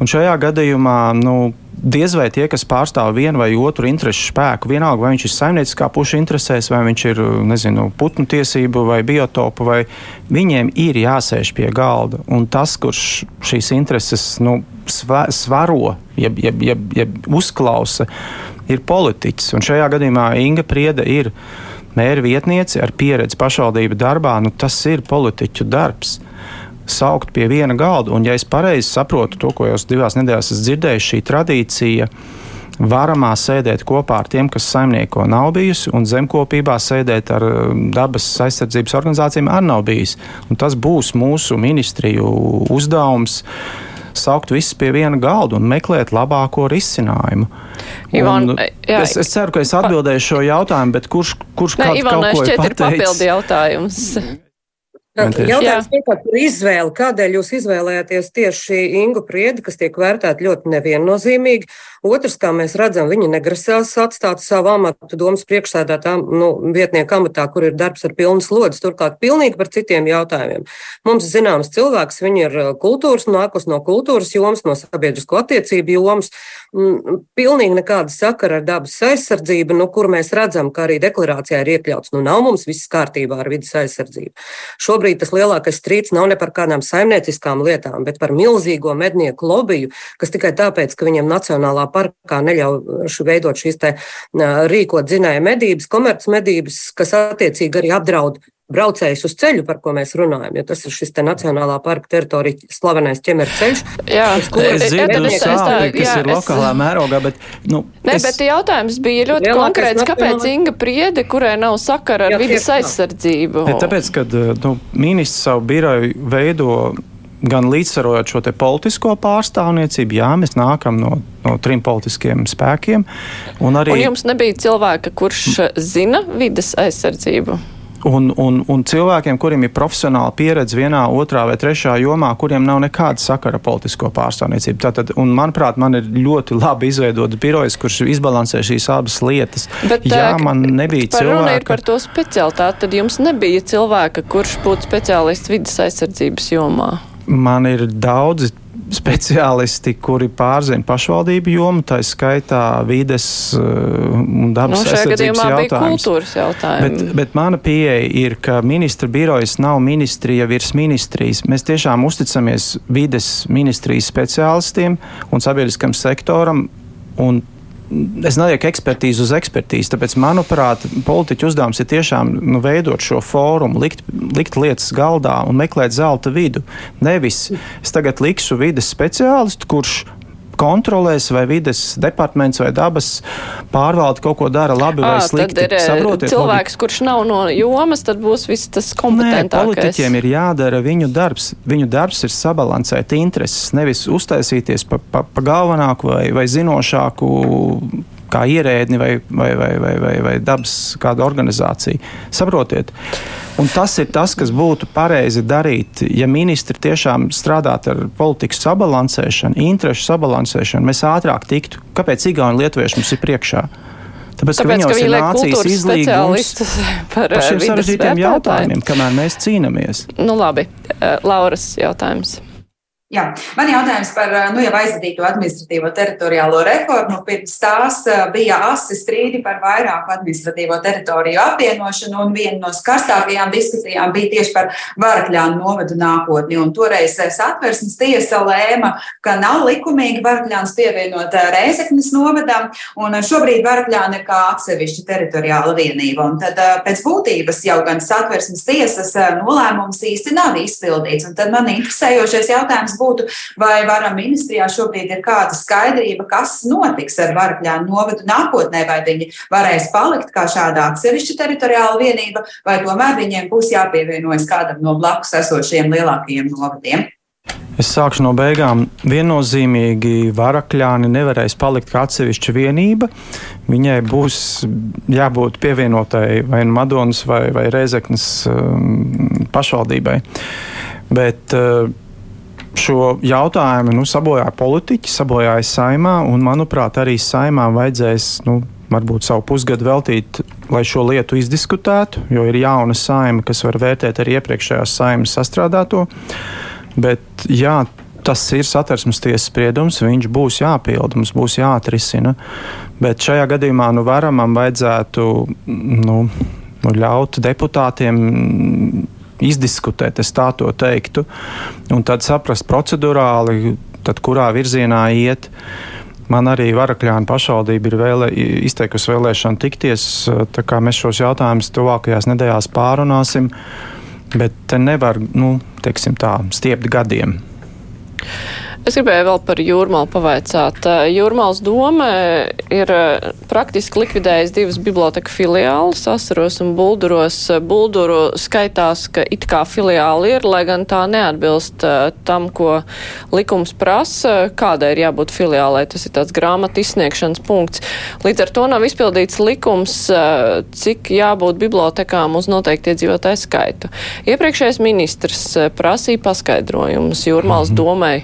Un šajā gadījumā nu, diez vai tie, kas pārstāv vienu vai otru interesu spēku, vienalga vai viņš ir saimnieciskā puša interesēs, vai viņš ir nezinu, putnu tiesību vai biotopu, vai viņiem ir jāsēž pie galda. Un tas, kurš šīs intereses nu, svaro, jeb, jeb, jeb, jeb uzklausa, ir politiķis. Un šajā gadījumā Inga Prieda ir mēra vietniece ar pieredzi pašvaldību darbā. Nu, tas ir politiķu darbs saukt pie viena galda. Un, ja es pareizi saprotu to, ko jau divās nedēļās esmu dzirdējis, šī tradīcija varamā sēdēt kopā ar tiem, kas saimnieko nav bijusi, un zemkopībā sēdēt ar um, dabas aizsardzības organizācijām arī nav bijis. Un tas būs mūsu ministriju uzdevums saukt visus pie viena galda un meklēt labāko risinājumu. Ivan, jā, es, es ceru, ka es atbildēju šo jautājumu, bet kurš, kurš ne, kaut, Ivan, kaut ko ir pateicis? Ir papildi jautājums. Jautājums pirmkārt par izvēli. Kādēļ jūs izvēlējāties tieši Ingu Priedi, kas tiek vērtēta ļoti neviennozīmīgi? Otrs, kā mēs redzam, viņa negrasās atstāt savu amatu domas priekšsēdētā nu, vietnieku amatā, kur ir darbs ar pilnu slodzi, turklāt pilnīgi par citiem jautājumiem. Mums zināms cilvēks, viņa ir kultūras, nākus no kultūras jomas, no sabiedrisko attiecību jomas, pilnīgi nekāda sakara ar dabas aizsardzību, nu, kur mēs redzam, ka arī deklarācijā ir iekļauts, nu nav mums viss kārtībā ar vidas aizsardzību. Šobrīd tas lielākais strīds nav ne par kādām saimnieciskām lietām, bet par milzīgo mednieku lobiju, kas tikai tāpēc, ka viņam nacionālā parkā neļauj veidot šīs te rīkot dzinēja medības, komercmedības, kas attiecīgi arī apdraud braucējus uz ceļu, par ko mēs runājam, jo tas ir šis Nacionālā parka teritorija slavenais ķemeru ceļš. Jā, es dzirdu sāpju, kas jā, ir lokālā es... mērogā, bet, nu, ne, es... bet jautājums bija ļoti konkrēts, kāpēc Inga Priede, kurai nav sakara ar jā, vidas aizsardzību? Ne, tāpēc, kad nu, ministrs savu biroju veido gan līdzsvarojot šo politisko pārstāvniecību, jā, mēs nākam no, no trim politiskiem spēkiem. Un, arī, un jums nebija cilvēka, kurš zina vidas aizsardzību? Un, un, un cilvēkiem, kuriem ir profesionāla pieredze vienā, otrā vai trešā jomā, kuriem nav nekāda sakara politisko pārstāvniecību. Tātad, un, manuprāt, man ir ļoti labi izveidots birojs, kurš izbalansē šīs abas lietas. Bet, Jā, man nebija cilvēka. Runa ir par to specialitāti, tad jums nebija cilvēka, kurš būtu speciālists vidas aizsardzības jomā man ir daudzi speciālisti, kuri pārzina pašvaldību jomu, tā skaitā vides uh, un dabas no, aizsardzības jautājums. Bet, bet mana pieeja ir, ka ministra birojas nav ministrija virs ministrijas. Mēs tiešām uzticamies vides ministrijas speciālistiem un sabiedriskam sektoram. Un es nelieku ekspertīzi uz ekspertīzi. Tāpēc, manuprāt, politiķu uzdevums ir tiešām nu, veidot šo fórumu, likt, likt lietas galdā un meklēt zelta vidu. Nevis es tagad likšu vides speciālistu, kurš kontrolēs, vai vides departaments vai dabas pārvalde kaut ko dara labi vai à, slikti. Tad ir Saprotiet, cilvēks, logi... kurš nav no jomas, tad būs viss tas kompetentākais. Nē, politiķiem ir jādara viņu darbs. Viņu darbs ir sabalansēt intereses, nevis uztaisīties pa, pa, pa galvenāku vai, vai zinošāku kā ierēdni vai, vai, vai, vai, vai, vai dabas kāda organizācija. Saprotiet? Un tas ir tas, kas būtu pareizi darīt. Ja ministri tiešām strādātu ar politikas sabalansēšanu, interešu sabalansēšanu, mēs ātrāk tiktu. Kāpēc Igauni lietuvieši mums ir priekšā? Tāpēc, Tāpēc ka viņos ir nācijas izlīgums par, par šiem sarežģītiem jautājumiem, kamēr mēs cīnāmies. Nu labi, eh, Lauras jautājums. Jā, man jautājums par nu, jau aizvadīto administratīvo teritoriālo reformu. Pirms tās bija asi strīdi par vairāku administratīvo teritoriju apvienošanu, un viena no skarstākajām diskusijām bija tieši par Varakļānu novadu nākotni. Un toreiz satversmes tiesa lēma, ka nav likumīgi Varakļāns pievienot Rēzeknes novadam, un šobrīd Varakļāna ir kā atsevišķa teritoriāla vienība. Un tad pēc būtības jau gan satversmes tiesas nolēmums īsti nav izpildīts. Un tad man interesējošais jautājums būtu, vai varam ministrijā šobrīd ir kāda skaidrība, kas notiks ar Varakļānu novadu nākotnē, vai viņi varēs palikt kā šāda atsevišķa teritoriāla vienība, vai tomēr viņiem būs jāpievienojas kādam no blakus esošiem lielākajiem novadiem. Es sākšu no beigām. Viennozīmīgi varakļāni nevarēs palikt kā atsevišķa vienība. Viņai būs jābūt pievienotai vai nu Madonas vai, vai Reizeknas um, pašvaldībai. Bet uh, šo jautājumu nu, sabojāja politiķi, sabojāja saimā, un manuprāt, arī saimā vajadzēs. Nu, varbūt savu pusgadu veltīt, lai šo lietu izdiskutētu, jo ir jauna saima, kas var vērtēt arī iepriekšējās saimas sastrādāto. Bet, jā, tas ir satversmes tiesas spriedums, viņš būs jāpilda, mums būs jāatrisina. Bet šajā gadījumā nu, varamam vajadzētu nu, nu, ļaut deputātiem izdiskutēt, es tā to teiktu, un tad saprast procedurāli, tad kurā virzienā iet. Man arī Varakļāna pašvaldība ir vēlē, izteikusi vēlēšanu tikties, mēs šos jautājumus tuvākajās nedēļās pārunāsim. Bet te nevar, nu, teiksim tā, stiept gadiem. Es gribēju vēl par jūrmālu pavaicāt. Jūrmāls doma ir praktiski likvidējis divas biblioteka filiāles, Asaros un Bulduros. Bulduru skaitās, ka it kā filiāli ir, lai gan tā neatbilst tam, ko likums prasa, kādai ir jābūt filiālai. Tas ir tāds grāmatu izsniegšanas punkts. Līdz ar to nav izpildīts likums, cik jābūt bibliotekām uz noteikti iedzīvotāju skaitu. Iepriekšējais ministrs prasīja paskaidrojumus Jūrmāls mm -hmm. domai.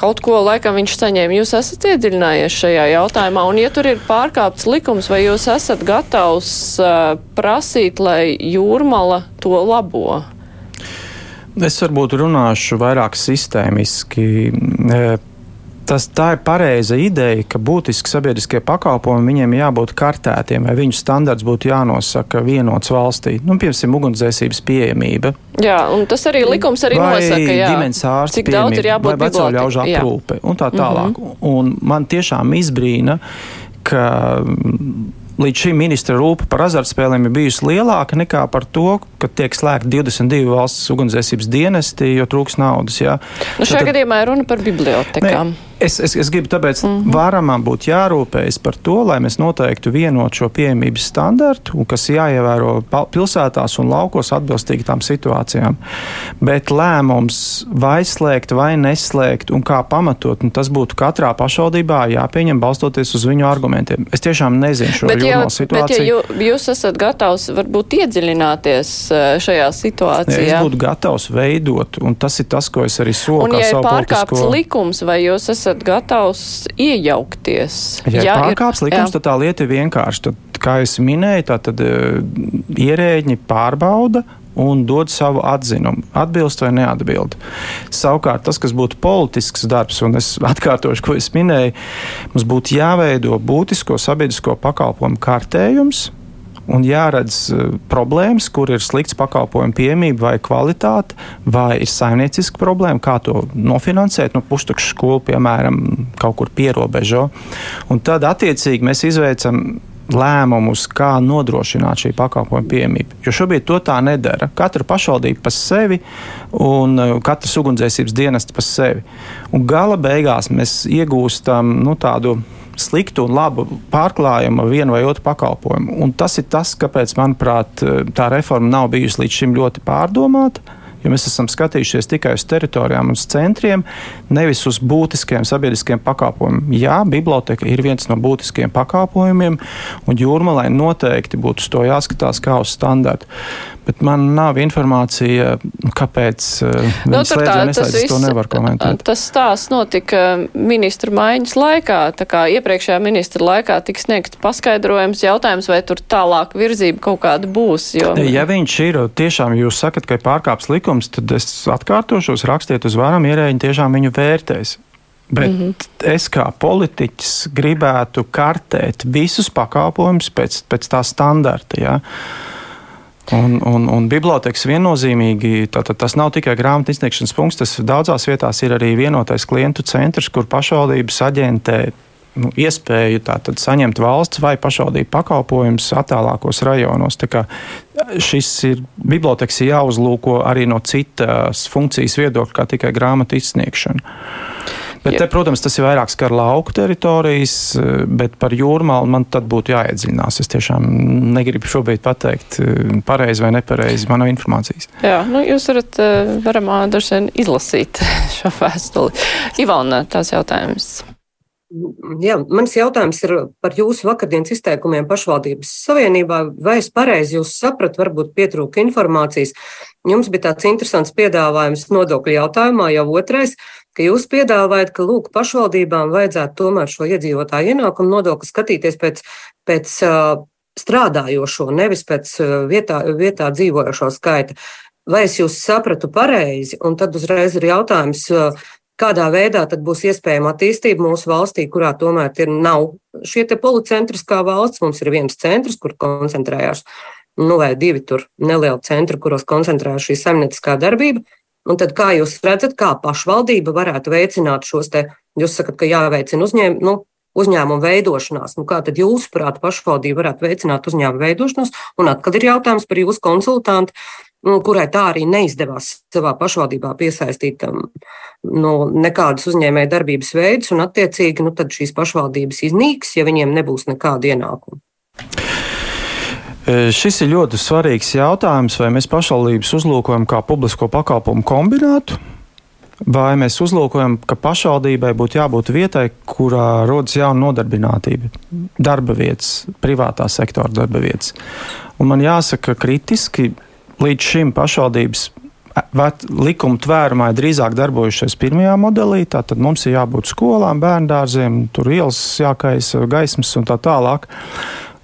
Kaut ko laikam viņš saņēma. Jūs esat iedziļinājies šajā jautājumā, un ja tur ir pārkāpts likums, vai jūs esat gatavs uh, prasīt, lai jūrmala to labo? Es varbūt runāšu vairāk sistēmiski tas, tā ir pareiza ideja, ka būtiski sabiedriskie pakalpojumi viņiem jābūt kartētiem, vai viņu standarts būtu jānosaka vienots valstī. Nu, piemēram, ugunsdzēsības pieejamība. Jā, un tas arī likums arī vai nosaka, jā, ģimenes ārsta cik daudz ir jābūt vai veco ļaužu aprūpe un tā tālāk. Mm -hmm. Un man tiešām izbrīna, ka līdz šim ministra rūpa par azartspēlēm ir bijusi lielāka nekā par to, ka tiek slēgti 22 valsts ugunsdzēsības dienesti, jo trūks naudas. Jā. Nu, šajā Tad, gadījumā ir runa par bibliotekām. Ne, Es, es, es gribu tāpēc, mm -hmm. varamam būtu jārūpējas par to, lai mēs noteiktu vienotu šo pieejamības standartu, kas jāievēro pilsētās un laukos atbilstīgi tām situācijām. Bet lēmums vai slēgt vai neslēgt un kā pamatot, nu, tas būtu katrā pašvaldībā jāpieņem balstoties uz viņu argumentiem. Es tiešām nezinu šo bet, ja, situāciju. Bet, ja jū, jūs esat gatavs varbūt iedziļināties eh, šajā situācijā, ja, es būtu gatavs veidot, un tas ir tas, ko es arī solu. Un, ja ir pārkāpts politisko... likums, vai jūs esat esat gatavs iejaukties? Ja, ja pārkāps ir, likums, jā. tad tā lieta ir vienkārša. Tad, kā es minēju, tad uh, ierēģi pārbauda un dod savu atzinumu, atbilst vai neatbild. Savukārt, tas, kas būtu politisks darbs, un es atkārtošu, ko es minēju, mums būtu jāveido būtisko sabiedrisko pakalpojumu kārtējums, un jāredz uh, problēmas, kur ir slikts pakalpojumu piemība vai kvalitāte, vai ir saimnieciska problēma, kā to nofinansēt. Nu, Pustukšu skolu, piemēram, kaut kur pierobežo. Un tad, attiecīgi, mēs izveicam lēmumus, kā nodrošināt šī pakalpojuma pieejamību. Jo šobrīd to tā nedara. Katra pašvaldība pa sevi un uh, katrs ugunsdzēsības dienests pa sevi. Un gala beigās mēs iegūstam nu, tādu sliktu un labu pārklājumu vienu vai otru pakalpojumu. Un tas ir tas, kāpēc, manuprāt, tā reforma nav bijusi līdz šim ļoti pārdomāta jo mēs esam skatījušies tikai uz teritorijām un uz centriem, nevis uz būtiskiem sabiedriskiem pakalpojumiem. Jā, biblioteka ir viens no būtiskiem pakalpojumiem, un jūrmalai noteikti būtu uz to jāskatās kā uz standartu. Bet man nav informācija, kāpēc uh, nu, tā, tas viss, to nevar komentēt. Tas stāsts notika ministru maiņas laikā, tā kā iepriekšējā ministra laikā tika sniegts paskaidrojums, jautājums, vai tur tālāk virzība kaut kāda būs. Jo... Ja viņš ir tiešām, jūs sakat, ka ir pārkāps likums, likums, tad es atkārtošos, rakstiet uz varam, ierēģi tiešām viņu vērtēs. Bet mm -hmm. es kā politiķis gribētu kartēt visus pakalpojumus pēc, pēc tā standarta. Ja? Un, un, un bibliotekas viennozīmīgi tātad, tas nav tikai grāmatu izsniegšanas punkts, tas daudzās vietās ir arī vienotais klientu centrs, kur pašvaldības aģentē nu, iespēju tātad, saņemt valsts vai pašvaldību pakalpojumus attālākos rajonos. Šis ir biblioteks jāuzlūko arī no citas funkcijas viedokļa, kā tikai grāmatu izsniegšana. Bet, te, protams, tas ir vairāk skar lauku teritorijas, bet par jūrmālu man tad būtu jāiedziļinās. Es tiešām negribu šobrīd pateikt pareizi vai nepareizi manu informācijas. Jā, nu jūs varat, varam droši vien izlasīt šo vēstuli. Ivona, tās jautājums. Jā, mans jautājums ir par jūsu vakardienas izteikumiem pašvaldības savienībā. Vai es pareizi jūs sapratu, varbūt pietrūka informācijas? Jums bija tāds interesants piedāvājums nodokļu jautājumā, jau otrais, ka jūs piedāvājat, ka lūk, pašvaldībām vajadzētu tomēr šo iedzīvotāju ienākumu nodokli skatīties pēc, pēc strādājošo, nevis pēc vietā, vietā dzīvojošo skaita. Vai es jūs sapratu pareizi? Un tad uzreiz ir jautājums, kādā veidā tad būs iespējama attīstība mūsu valstī, kurā tomēr ir nav šie te policentriskā valsts. Mums ir viens centrs, kur koncentrējās, nu vai divi tur nelieli centri, kuros koncentrējās šī saimnieciskā darbība. Un tad kā jūs redzat, kā pašvaldība varētu veicināt šos te, jūs sakat, ka jāveicina uzņēm, nu, uzņēmumu veidošanās. Nu, kā tad jūsuprāt, pašvaldība varētu veicināt uzņēmumu veidošanos? Un atkal ir jautājums par jūsu konsultantu Nu, kurai tā arī neizdevās savā pašvaldībā piesaistīt um, nu, nekādas uzņēmēja darbības veidus, un attiecīgi nu, šīs pašvaldības iznīks, ja viņiem nebūs nekāda ienākuma. E, šis ir ļoti svarīgs jautājums, vai mēs pašvaldības uzlūkojam kā publisko pakalpojumu kombinātu, vai mēs uzlūkojam, ka pašvaldībai būtu jābūt vietai, kurā rodas jauna nodarbinātība, darba vietas, privātā sektora darba vietas. Un man jāsaka, kritiski līdz šim pašvaldības likuma tvērumā ir drīzāk darbojušies pirmajā modelī. Tad mums ir jābūt skolām, bērngārziem, tur ielas jākaisa, gaismas un tā tālāk.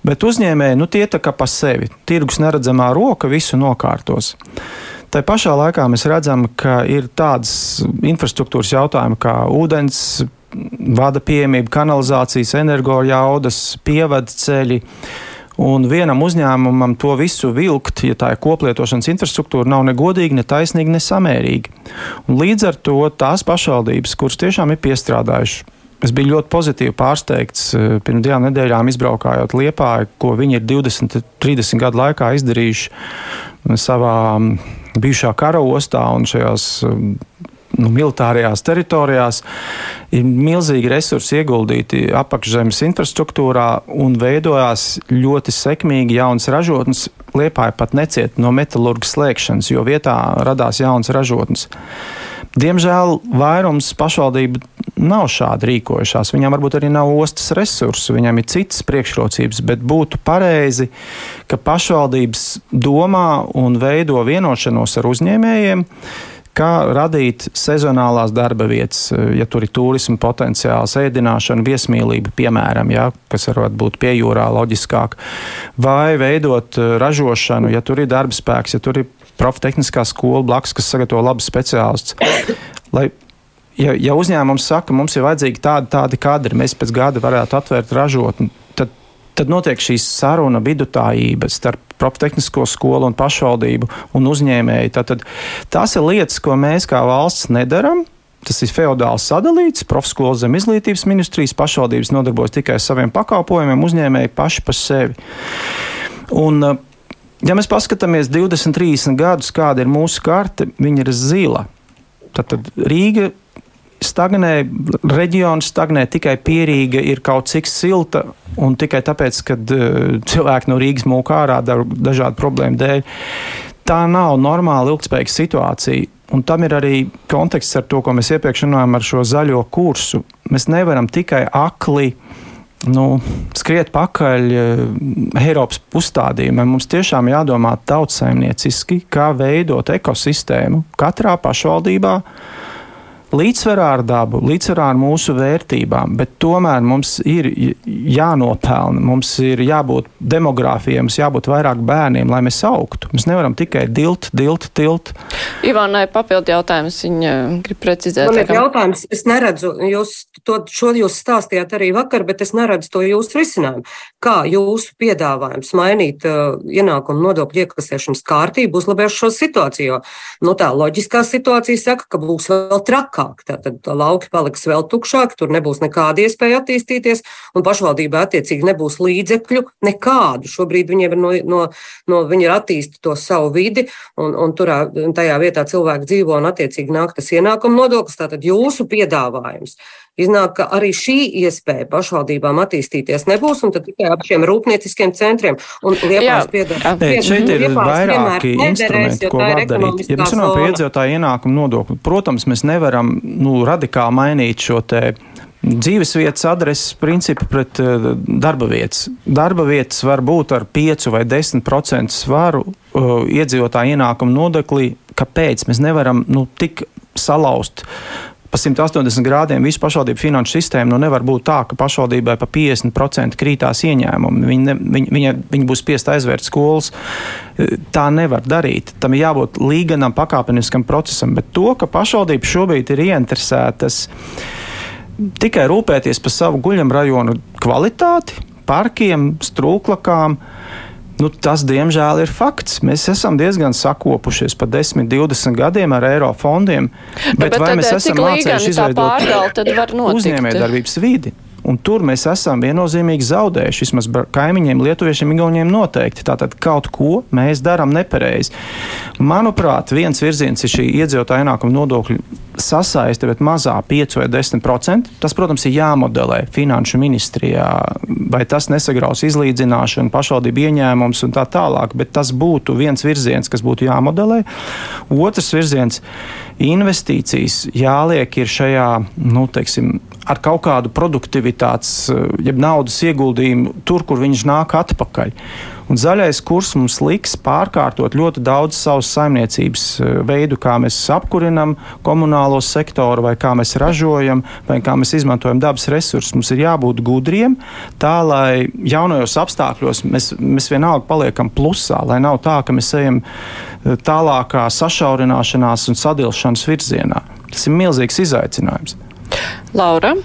Bet uzņēmēji nu, tie tā kā pa sevi. Tirgus neredzamā roka visu nokārtos. Tā pašā laikā mēs redzam, ka ir tādas infrastruktūras jautājumi kā ūdens vada pieejamība, kanalizācijas, energojaudas, pievadu ceļi. Un vienam uzņēmumam to visu vilkt, ja tā ir koplietošanas infrastruktūra, nav ne godīgi, ne taisnīgi, ne samērīgi. Un līdz ar to tās pašvaldības, kuras tiešām ir piestrādājušas, es biju ļoti pozitīvi pārsteigts eh, pirms divām nedēļām, izbraukājot Liepā, ko viņi ir 20, 30 gadu laikā izdarījuši savā mm, bijušā kara ostā un šajās mm, nu, militārajās teritorijās ir milzīgi resursi ieguldīti apakšzemes infrastruktūrā un veidojās ļoti sekmīgi jaunas ražotnes. Liepāja pat neciet no metālurgas slēgšanas, jo vietā radās jaunas ražotnes. Diemžēl vairums pašvaldību nav šādi rīkojušās. Viņām varbūt arī nav ostas resursu, viņām ir citas priekšrocības, bet būtu pareizi, ka pašvaldības domā un veido vienošanos ar uzņēmējiem kā radīt sezonālās darba vietas, ja tur ir turisma potenciāls, ēdināšana, viesmīlība, piemēram, ja, kas varētu būt pie jūrā loģiskāk, vai veidot eh, ražošanu, ja tur ir darba spēks, ja tur ir profitehniskā skola blakus, kas sagatavo labus speciālistus. Lai ja, ja uzņēmums saka, mums ir vajadzīgi tādi, tādi kadri, mēs pēc gada varētu atvērt ražotni, tad, notiek šī saruna vidutājība starp profitehnisko skolu un pašvaldību un uzņēmēju. Tātad, tās ir lietas, ko mēs kā valsts nedaram. Tas ir feudāls sadalīts, profeskolas zem izglītības ministrijas, pašvaldības nodarbojas tikai ar saviem pakalpojumiem, uzņēmēji paši par sevi. Un, ja mēs paskatāmies 20, 30 gadus, kāda ir mūsu karte, viņa ir zila. Tad Rīga stagnē, reģions stagnē, tikai pierīga ir kaut cik silta, un tikai tāpēc, ka uh, cilvēki no Rīgas mūk ārā dažādu problēmu dēļ. Tā nav normāla ilgspējīga situācija. Un tam ir arī konteksts ar to, ko mēs iepriekš runājām ar šo zaļo kursu. Mēs nevaram tikai akli nu, skriet pakaļ uh, Eiropas uzstādījumiem. Mums tiešām jādomā tautssaimnieciski, kā veidot ekosistēmu katrā pašvaldībā līdzsvarā ar dabu, līdzsvarā ar mūsu vērtībām, bet tomēr mums ir jānopelna, mums ir jābūt demogrāfijai, mums jābūt vairāk bērniem, lai mēs augtu. Mēs nevaram tikai dilt, dilt, tilt. Ivānai papildu jautājums, viņa grib precizēt. Man ir jautājums, es neredzu, jūs to, šo jūs stāstījāt arī vakar, bet es neredzu to jūsu risinājumu. Kā jūsu piedāvājums mainīt uh, ienākumu nodokļu iekasēšanas kārtību uzlabēs šo situāciju? Jo, nu tā loģiskā situācija saka, ka būs vēl trakāk trakāk. Tad lauki paliks vēl tukšāki, tur nebūs nekāda iespēja attīstīties, un pašvaldībai attiecīgi nebūs līdzekļu nekādu. Šobrīd viņiem ir, no, no, no, viņi ir attīstījuši to savu vidi, un, un turā, tajā vietā cilvēki dzīvo, un attiecīgi nāk tas ienākuma nodoklis. Tātad jūsu piedāvājums Iznāk, ka arī šī iespēja pašvaldībām attīstīties nebūs, un tad tikai ap šiem rūpnieciskiem centriem un liepās piedāvāt. Šeit ir vairāki instrumenti, ko var darīt. Ja mēs runājam par iedzīvotāju ienākumu nodokli, protams, mēs nevaram nu, radikāli mainīt šo te dzīves vietas adreses principu pret uh, darba vietas. Darba vietas var būt ar 5 vai 10% svaru uh, iedzīvotāju ienākumu nodeklī. Kāpēc mēs nevaram nu, tik salauzt pa 180 grādiem visu pašvaldību finanšu sistēmu. Nu, nevar būt tā, ka pašvaldībai pa 50% krītās ieņēmumi. Viņi, ne, viņi, viņa, viņi būs spiest aizvērt skolas. Tā nevar darīt. Tam ir jābūt līganam, pakāpeniskam procesam. Bet to, ka pašvaldības šobrīd ir ieinteresētas tikai rūpēties par savu guļamrajonu kvalitāti, parkiem, strūklakām, Nu, tas, diemžēl, ir fakts. Mēs esam diezgan sakopušies pa 10, 20 gadiem ar eiro fondiem. Bet, bet, vai tad, mēs esam mācījušies izveidot uzņēmējdarbības vidi? Un tur mēs esam viennozīmīgi zaudējuši. Vismaz kaimiņiem, lietuviešiem, igauniem noteikti. Tātad kaut ko mēs darām nepareizi. Manuprāt, viens virziens ir šī iedzīvotāja ienākuma nodokļu sasaiste, bet mazā 5 vai 10%. Tas, protams, ir jāmodelē finanšu ministrijā, vai tas nesagraus izlīdzināšanu, pašvaldību ieņēmumus un tā tālāk. Bet tas būtu viens virziens, kas būtu jāmodelē. Otrs virziens - investīcijas jāliek ir šajā, nu, teiksim, ar kaut kādu produktivitātes, eh, jeb naudas ieguldījumu tur, kur viņš nāk atpakaļ. Un zaļais kurs mums liks pārkārtot ļoti daudz savas saimniecības eh, veidu, kā mēs apkurinam komunālo sektoru, vai kā mēs ražojam, vai kā mēs izmantojam dabas resursus. Mums ir jābūt gudriem, tā lai jaunajos apstākļos mēs, mēs vienalga paliekam plusā, lai nav tā, ka mēs ejam eh, tālākā sašaurināšanās un sadilšanas virzienā. Tas ir milzīgs izaicinājums. Laura.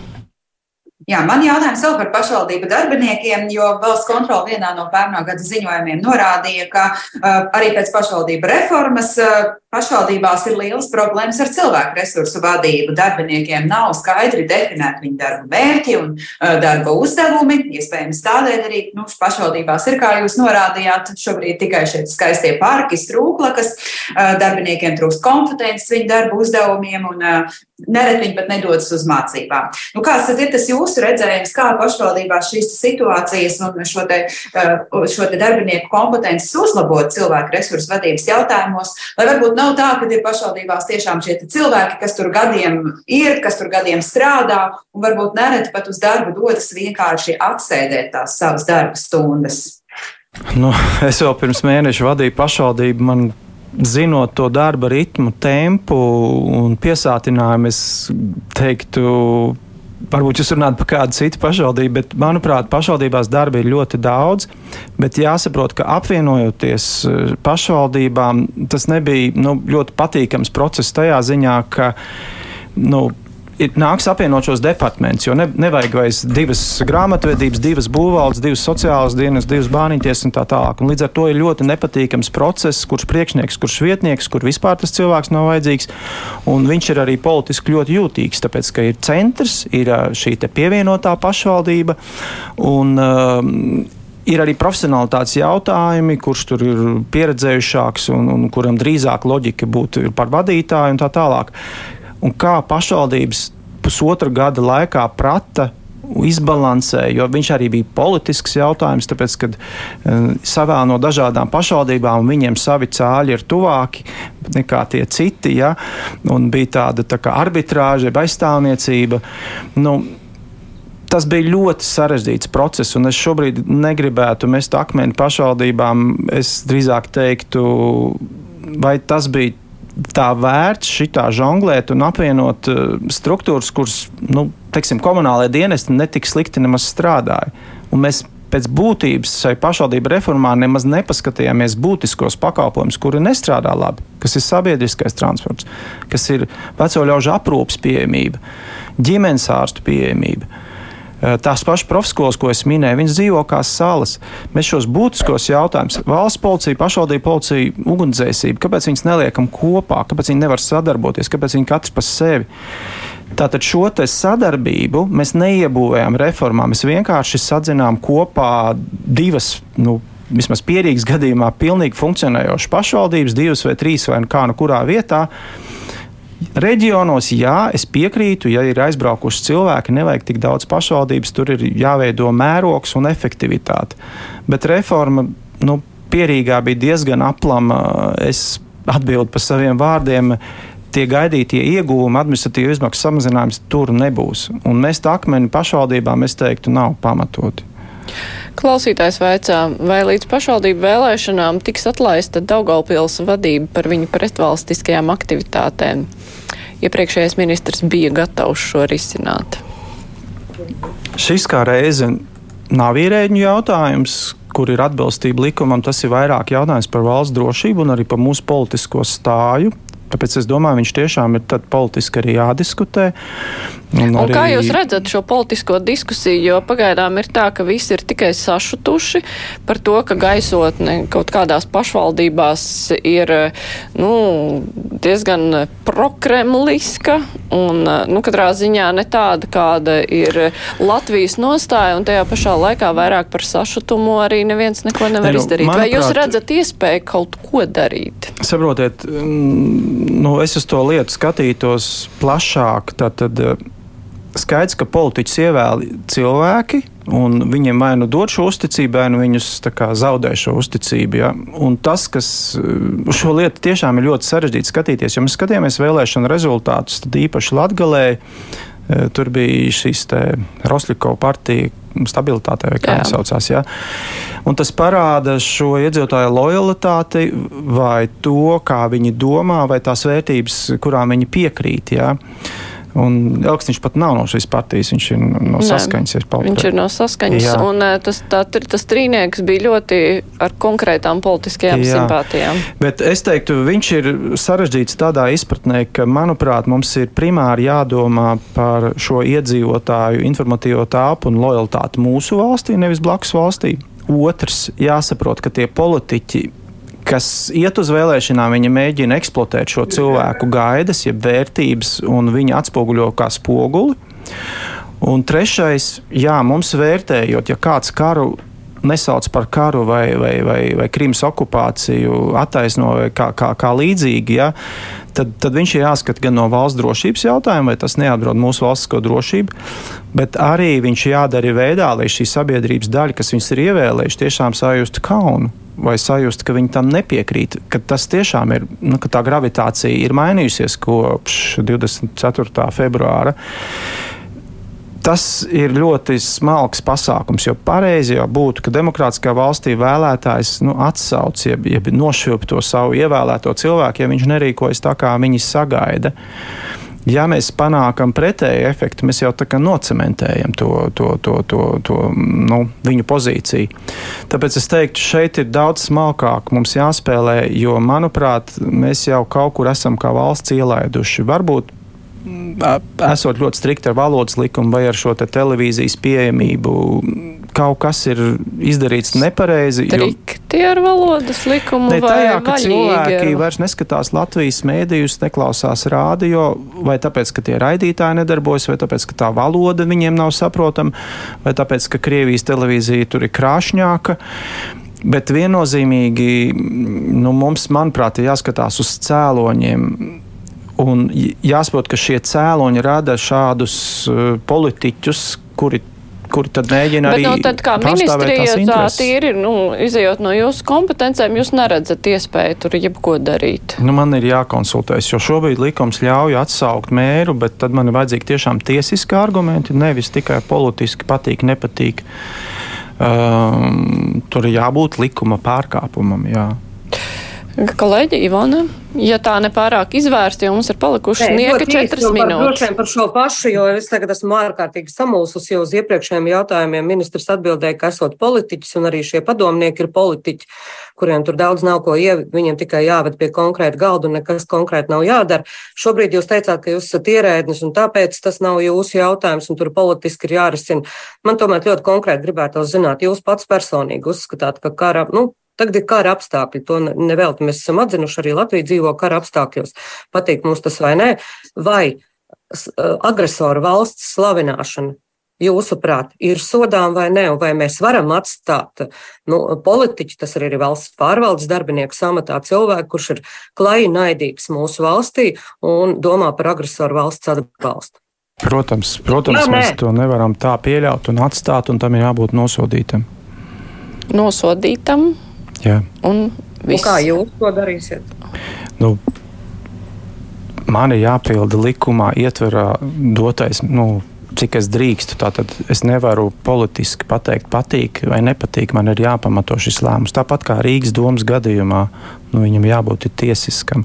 Jā, man jautājums vēl par pašvaldību darbiniekiem, jo valsts kontrola vienā no pērnā gada ziņojumiem norādīja, ka uh, arī pēc pašvaldību reformas uh, pašvaldībās ir lielas problēmas ar cilvēku resursu vadību. Darbiniekiem nav skaidri definēti viņu darba mērķi un uh, darba uzdevumi. Iespējams, tādēļ arī nu, pašvaldībās ir, kā jūs norādījāt, šobrīd tikai šie skaistie parki, strūklakas. Uh, darbiniekiem trūkst kompetences viņu darba uzdevumiem un uh, nereti viņi pat nedodas uz mācībām. Nu, kāds tad ir tas jūsu? redzējums, kā pašvaldībās šīs situācijas un šo, te, šo te darbinieku kompetences uzlabot cilvēku resursu vadības jautājumos, lai varbūt nav tā, ka ir pašvaldībās tiešām šie cilvēki, kas tur gadiem ir, kas tur gadiem strādā, un varbūt nereti pat uz darbu dodas vienkārši atsēdēt tās savas darba stundas. Nu, es jau pirms mēneša vadīju pašvaldību. Man zinot to darba ritmu, tempu un piesātinājumu, es teiktu, varbūt jūs runājat par kādu citu pašvaldību, bet manuprāt, pašvaldībās darba ir ļoti daudz. Bet jāsaprot, ka apvienojoties eh, pašvaldībām, tas nebija nu, ļoti patīkams process tajā ziņā, ka nu, ir nāks apvienot šos departamentus, jo ne, nevajag vairs divas grāmatvedības, divas būvvaldes, divas sociālas dienas, divas bāniņties un tā tālāk. Un līdz ar to ir ļoti nepatīkams process, kurš priekšnieks, kurš vietnieks, kur vispār tas cilvēks nav vajadzīgs. Un viņš ir arī politiski ļoti jūtīgs, tāpēc, ka ir centrs, ir šī pievienotā pašvaldība. Un, um, Ir arī profesionālitātes jautājumi, kurš tur ir pieredzējušāks un, un kuram drīzāk loģika būtu par vadītāju un tā tālāk un kā pašvaldības pusotra gada laikā prata izbalansēja, jo viņš arī bija politisks jautājums, tāpēc, ka uh, savā no dažādām pašvaldībām viņiem savi cāļi ir tuvāki nekā tie citi, ja, un bija tāda tā kā arbitrāža, aizstāvniecība. Nu, Tas bija ļoti sarežģīts process, un es šobrīd negribētu mest akmeni pašvaldībām. Es drīzāk teiktu, vai tas bija tā vērts šitā žonglēt un apvienot uh, struktūras, kuras, nu, teiksim, komunālajie dienesti netik slikti nemaz strādāja. Un mēs pēc būtības šai pašvaldību reformā nemaz nepaskatījāmies būtiskos pakalpojumus, kuri nestrādā labi, kas ir sabiedriskais transports, kas ir veco ļaužu aprūpas pieejamība, ģimenes ārstu pieejamība. Tās pašas profeskolas, ko es minēju, viņas dzīvo kā salas. Mēs šos būtiskos jautājumus, valsts policija, pašvaldība policija, ugunsdzēsība, kāpēc viņas neliekam kopā, kāpēc viņi nevar sadarboties, kāpēc viņi katrs pa sevi. Tātad šo sadarbību mēs neiebūvējām reformā. Mēs vienkārši sadzinām kopā divas, nu, vismaz pierīgas gadījumā, pilnīgi funkcionējošas pašvaldības, divas vai trīs vai nu kā nu kurā vietā. Reģionos, jā, es piekrītu, ja ir aizbraukuši cilvēki, nevajag tik daudz pašvaldības, tur ir jāveido mērogs un efektivitāte. Bet reforma, nu, pierīgā bija diezgan aplama. Es atbildu par saviem vārdiem tie gaidītie ieguvumi, administratīva izmaksu samazinājums tur nebūs. Un mēs tā akmeni pašvaldībām, es teiktu, nav pamatoti. Klausītājs vaicā, vai līdz pašvaldību vēlēšanām tiks atlaista Daugaupils vadība par viņu pretvalstiskajām aktivitātēm. Iepriekšējais ministrs bija gatavs šo risināt. Šis kā reize nav ierēģiņu jautājums, kur ir atbilstība likumam. Tas ir vairāk jautājums par valsts drošību un arī par mūsu politisko stāju. Tāpēc es domāju, viņš tiešām ir politiski arī jādiskutē. Un, un arī... Kā jūs redzat šo politisko diskusiju? Jo pagaidām ir tā, ka visi ir tikai sašutuši par to, ka gaisotne kaut kādās pašvaldībās ir nu, diezgan prokremliska un nu, katrā ziņā ne tāda, kāda ir Latvijas nostāja, un tajā pašā laikā vairāk par sašutumu arī neviens neko nevar ne, nu, izdarīt. Manuprāt, Vai jūs redzat iespēju kaut ko darīt? Saprotiet, nu, es uz to lietu skatītos plašāk. Tad, tad, skaidrs, ka politiķus ievēl cilvēki, un viņiem vai nu dod šo uzticību, vai nu viņus kā, zaudē šo uzticību. Ja? Un tas, kas uh, šo lietu tiešām ir ļoti sarežģīti skatīties, jo mēs skatījāmies vēlēšanu rezultātus, tad īpaši Latgalē. Uh, tur bija šīs Rosļiko partija, stabilitāte, vai kā viņi saucās. Ja? Un tas parāda šo iedzīvotāju lojalitāti, vai to, kā viņi domā, vai tās vērtības, kurām viņi piekrīt. Ja? Un Elksniņš pat nav no šīs partijas, viņš ir no saskaņas. Ir viņš ir no saskaņas, Jā. un tas, tā, tas trīnieks bija ļoti ar konkrētām politiskajām Jā. simpātijām. Bet es teiktu, viņš ir sarežģīts tādā izpratnē, ka, manuprāt, mums ir primāri jādomā par šo iedzīvotāju informatīvo tāpu un lojalitāti mūsu valstī, nevis blakus valstī. Otrs, jāsaprot, ka tie politiķi kas iet uz vēlēšanām, viņi mēģina eksploatēt šo cilvēku gaidas, jeb vērtības, un viņi atspoguļo kā spoguli. Un trešais, jā, mums vērtējot, ja kāds karu nesauc par karu vai, vai, vai, vai Krimas okupāciju, attaisno kā, kā, kā līdzīgi, ja, tad, tad viņš ir jāskata gan no valsts drošības jautājuma, vai tas neapdraud mūsu valstisko drošību, bet arī viņš jādara veidā, lai šī sabiedrības daļa, kas viņus ir ievēlējuši, tiešām sajustu kaunu vai sajust, ka viņi tam nepiekrīt, ka tas tiešām ir, nu, ka tā gravitācija ir mainījusies kopš 24. februāra. Tas ir ļoti smalks pasākums, jo pareizi jau būtu, ka demokrātiskā valstī vēlētājs nu, atsauc, jeb, jeb nošvilp to savu ievēlēto cilvēku, ja viņš nerīkojas tā, kā viņi sagaida. Ja mēs panākam pretēju efektu, mēs jau tā kā nocementējam to, to, to, to, to nu, viņu pozīciju. Tāpēc es teiktu, šeit ir daudz smalkāk mums jāspēlē, jo, manuprāt, mēs jau kaut kur esam kā valsts ielaiduši. Varbūt esot ļoti strikti ar valodas likumu vai ar šo te televīzijas pieejamību, kaut kas ir izdarīts nepareizi. Strikti ar valodas likumu ne, tajā, vai ka cilvēki vairs neskatās Latvijas mēdījus, neklausās rādio, vai tāpēc, ka tie raidītāji nedarbojas, vai tāpēc, ka tā valoda viņiem nav saprotama, vai tāpēc, ka Krievijas televīzija tur ir krāšņāka. Bet viennozīmīgi nu, mums, manuprāt, ir jāskatās uz cēloņiem Un jāsaprot, ka šie cēloņi rada šādus uh, politiķus, kuri kuri tad mēģina Bet, arī. Nu, tad kā ministrija tā tīri, nu, izējot no jūsu kompetencēm, jūs neredzat iespēju tur jebko darīt? Nu, man ir jākonsultējas, jo šobrīd likums ļauj atsaukt mēru, bet tad man ir vajadzīgi tiešām tiesiski argumenti, nevis tikai politiski patīk, nepatīk. Um, tur ir jābūt likuma pārkāpumam. Jā. Kolēģi Ivona, ja tā nepārāk izvērsta, jo mums ir palikušas nieka četras minūtes. Droši vien par šo pašu, jo es tagad esmu ārkārtīgi samulsusi, jo uz iepriekšējiem jautājumiem ministrs atbildēja, ka esot politiķis un arī šie padomnieki ir politiķi, kuriem tur daudz nav ko ievietot, viņiem tikai jāved pie konkrēta galda un nekas konkrēti nav jādara. Šobrīd jūs teicāt, ka jūs esat ierēdnis un tāpēc tas nav jūsu jautājums un tur politiski ir jārisina. Man tomēr ļoti konkrēti gribētu zināt, jūs pats personīgi uzskatāt, ka kara, nu, Tagad ir kara apstākļi. To nevelti mēs esam atzinuši. Arī Latvija dzīvo kara apstākļos. Patīk mums tas vai nē. Vai agresoru valsts slavināšana jūsuprāt, ir sodām vai nē, vai mēs varam atstāt nu, politiķu, tas arī ir valsts pārvaldes darbinieku samatā cilvēku, kurš ir klaji naidīgs mūsu valstī un domā par agresoru valsts atbalstu. Protams, protams Nā, mēs to nevaram tā pieļaut un atstāt, un tam ir jābūt nosodītam. Nosodītam, kā jūs to darīsiet? Nu, man ir jāpilda likumā ietverā dotais. Nu, Cik es drīkstu, tātad es nevaru politiski pateikt, patīk vai nepatīk. Man ir jāpamato šis lēmums. Tāpat kā Rīgas domas gadījumā, nu, viņam jābūt tiesiskam.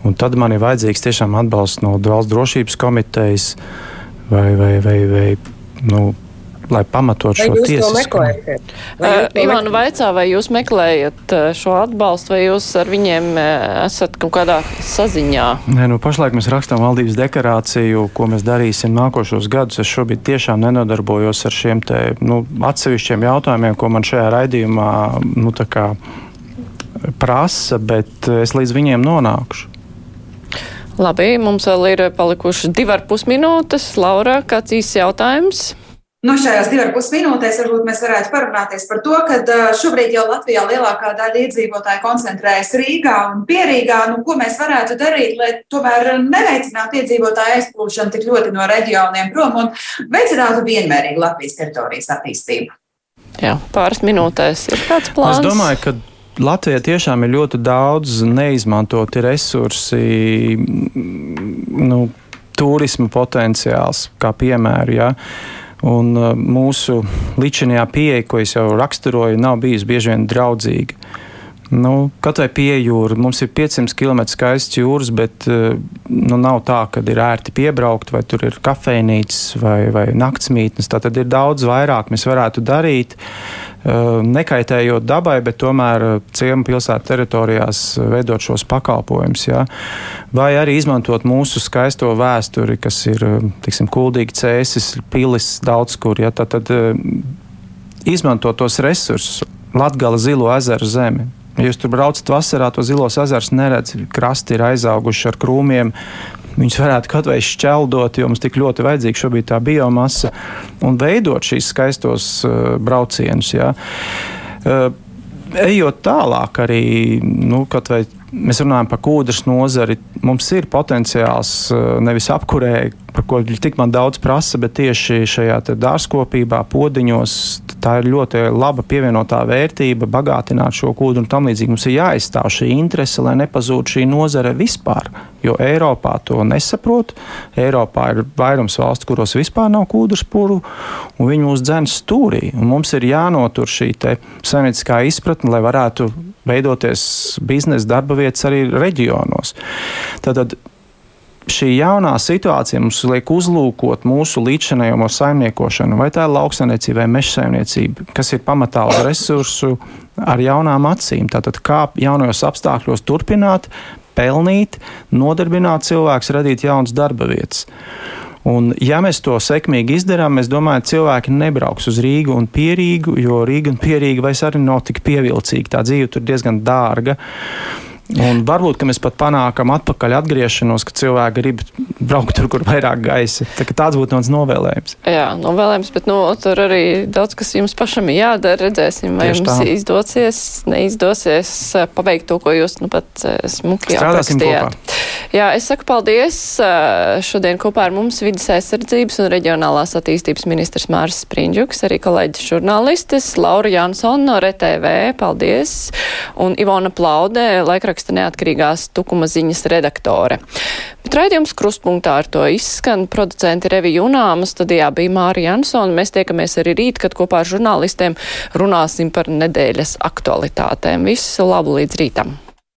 Un tad man ir vajadzīgs tiešām atbalsts no valsts drošības komitejas vai, vai, vai, vai nu, lai pamatot šo tiesiskumu. Uh, Ivana vaicā, vai jūs meklējat šo atbalstu, vai jūs ar viņiem esat kaut kādā saziņā? Nē, nu pašlaik mēs rakstām valdības deklarāciju, ko mēs darīsim nākošos gadus. Es šobrīd tiešām nenodarbojos ar šiem te, nu, atsevišķiem jautājumiem, ko man šajā raidījumā nu, prasa, bet es līdz viņiem nonākšu. Labi, mums vēl ir palikuši divi ar pus minūtes. Laura, kāds īsts jautājums? Nu, šajās divās pusminūtēs varbūt mēs varētu parunāties par to, ka šobrīd jau Latvijā lielākā daļa iedzīvotāju koncentrējas Rīgā un Pierīgā. Nu, ko mēs varētu darīt, lai tomēr neveicinātu iedzīvotāju aizplūšanu tik ļoti no reģioniem prom un veicinātu vienmērīgu Latvijas teritorijas attīstību? Jā, pāris minūtēs ir kāds plāns. Es domāju, ka Latvijā tiešām ir ļoti daudz neizmantoti resursi. Nu, Turisma potenciāls, kā piemēram, ja. Un uh, mūsu līdzinājā pieeja, ko es jau raksturoju, nav bijusi bieži vien draudzīga. Nu, Kaut vai pie jūras, mums ir 500 km skaists jūras, bet uh, nu, nav tā, ka ir ērti piebraukt, vai tur ir kafejnīcas vai, vai naktsmītnes. Tā tad ir daudz vairāk mēs varētu darīt. Eh, nekaitējot dabai, bet tomēr eh, ciemu pilsētu teritorijās veidot šos pakalpojumus. Ja? Vai arī izmantot mūsu skaisto vēsturi, kas ir eh, tiksim, kuldīgi cēsis, pilis daudz kur. Ja? Tad, tad izmantot tos resursus, Latgala zilo ezeru zemi. Ja jūs tur braucat vasarā, to zilos ezers neredzat. Krasti ir aizauguši ar krūmiem, viņus varētu kaut vai šķeldot, jo mums tik ļoti vajadzīga šobrīd tā biomasa un veidot šīs skaistos uh, braucienus. Ja. Uh, ejot tālāk, arī nu, kaut vai mēs runājam par kūdras nozari, mums ir potenciāls uh, nevis apkurē, par ko tik man daudz prasa, bet tieši šajā dārzkopībā, podiņos tā ir ļoti laba pievienotā vērtība, bagātināt šo kūdu un tam līdzīgi. Mums ir jāizstāv šī interese, lai nepazūd šī nozare vispār, jo Eiropā to nesaprot. Eiropā ir vairums valstu, kuros vispār nav kūdras puru, un viņi mūs dzēns stūrī. Un mums ir jānotur šī saimnieciskā izpratne, lai varētu veidoties biznesa darba vietas arī reģionos. Tātad šī jaunā situācija mums liek uzlūkot mūsu līdzinējumu saimniekošanu, vai tā ir lauksaimniecība vai meža saimniecība, kas ir pamatā uz resursu ar jaunām acīm. Tātad kā jaunajos apstākļos turpināt, pelnīt, nodarbināt cilvēkus, radīt jaunas darba vietas. Un, ja mēs to sekmīgi izdarām, es domāju, ka cilvēki nebrauks uz Rīgu un Pierīgu, jo Rīga un Pierīga vairs arī nav tik pievilcīga. Tā dzīve tur diezgan dārga. Un varbūt mēs pat panākam atpakaļ atgriešanos, ka cilvēki grib braukt tur, kur vairāk gaisa. Tā, tāds būtu mans novēlējums. Jā, novēlējums, bet nu, tur arī daudz kas jums pašam ir jādara. Redzēsim, vai Tieši jums tā. izdosies, neizdosies eh, paveikt to, ko jūs nu pat eh, smuki aprakstījāt. Jā, es saku paldies. Eh, šodien kopā ar mums vidas aizsardzības un reģionālās attīstības ministrs Māris Sprindžuks, arī kolēģis žurnālistis Laura Jansona no RTV. Paldies! Un Ivona Plaudē, laikraksta raksta neatkarīgās tukuma ziņas redaktore. Bet raidījums krustpunktā ar to izskan. Producenti Revija Junāma studijā bija Mārija Jansona. Mēs tiekamies arī rīt, kad kopā ar žurnālistiem runāsim par nedēļas aktualitātēm. Visu labu līdz rītam!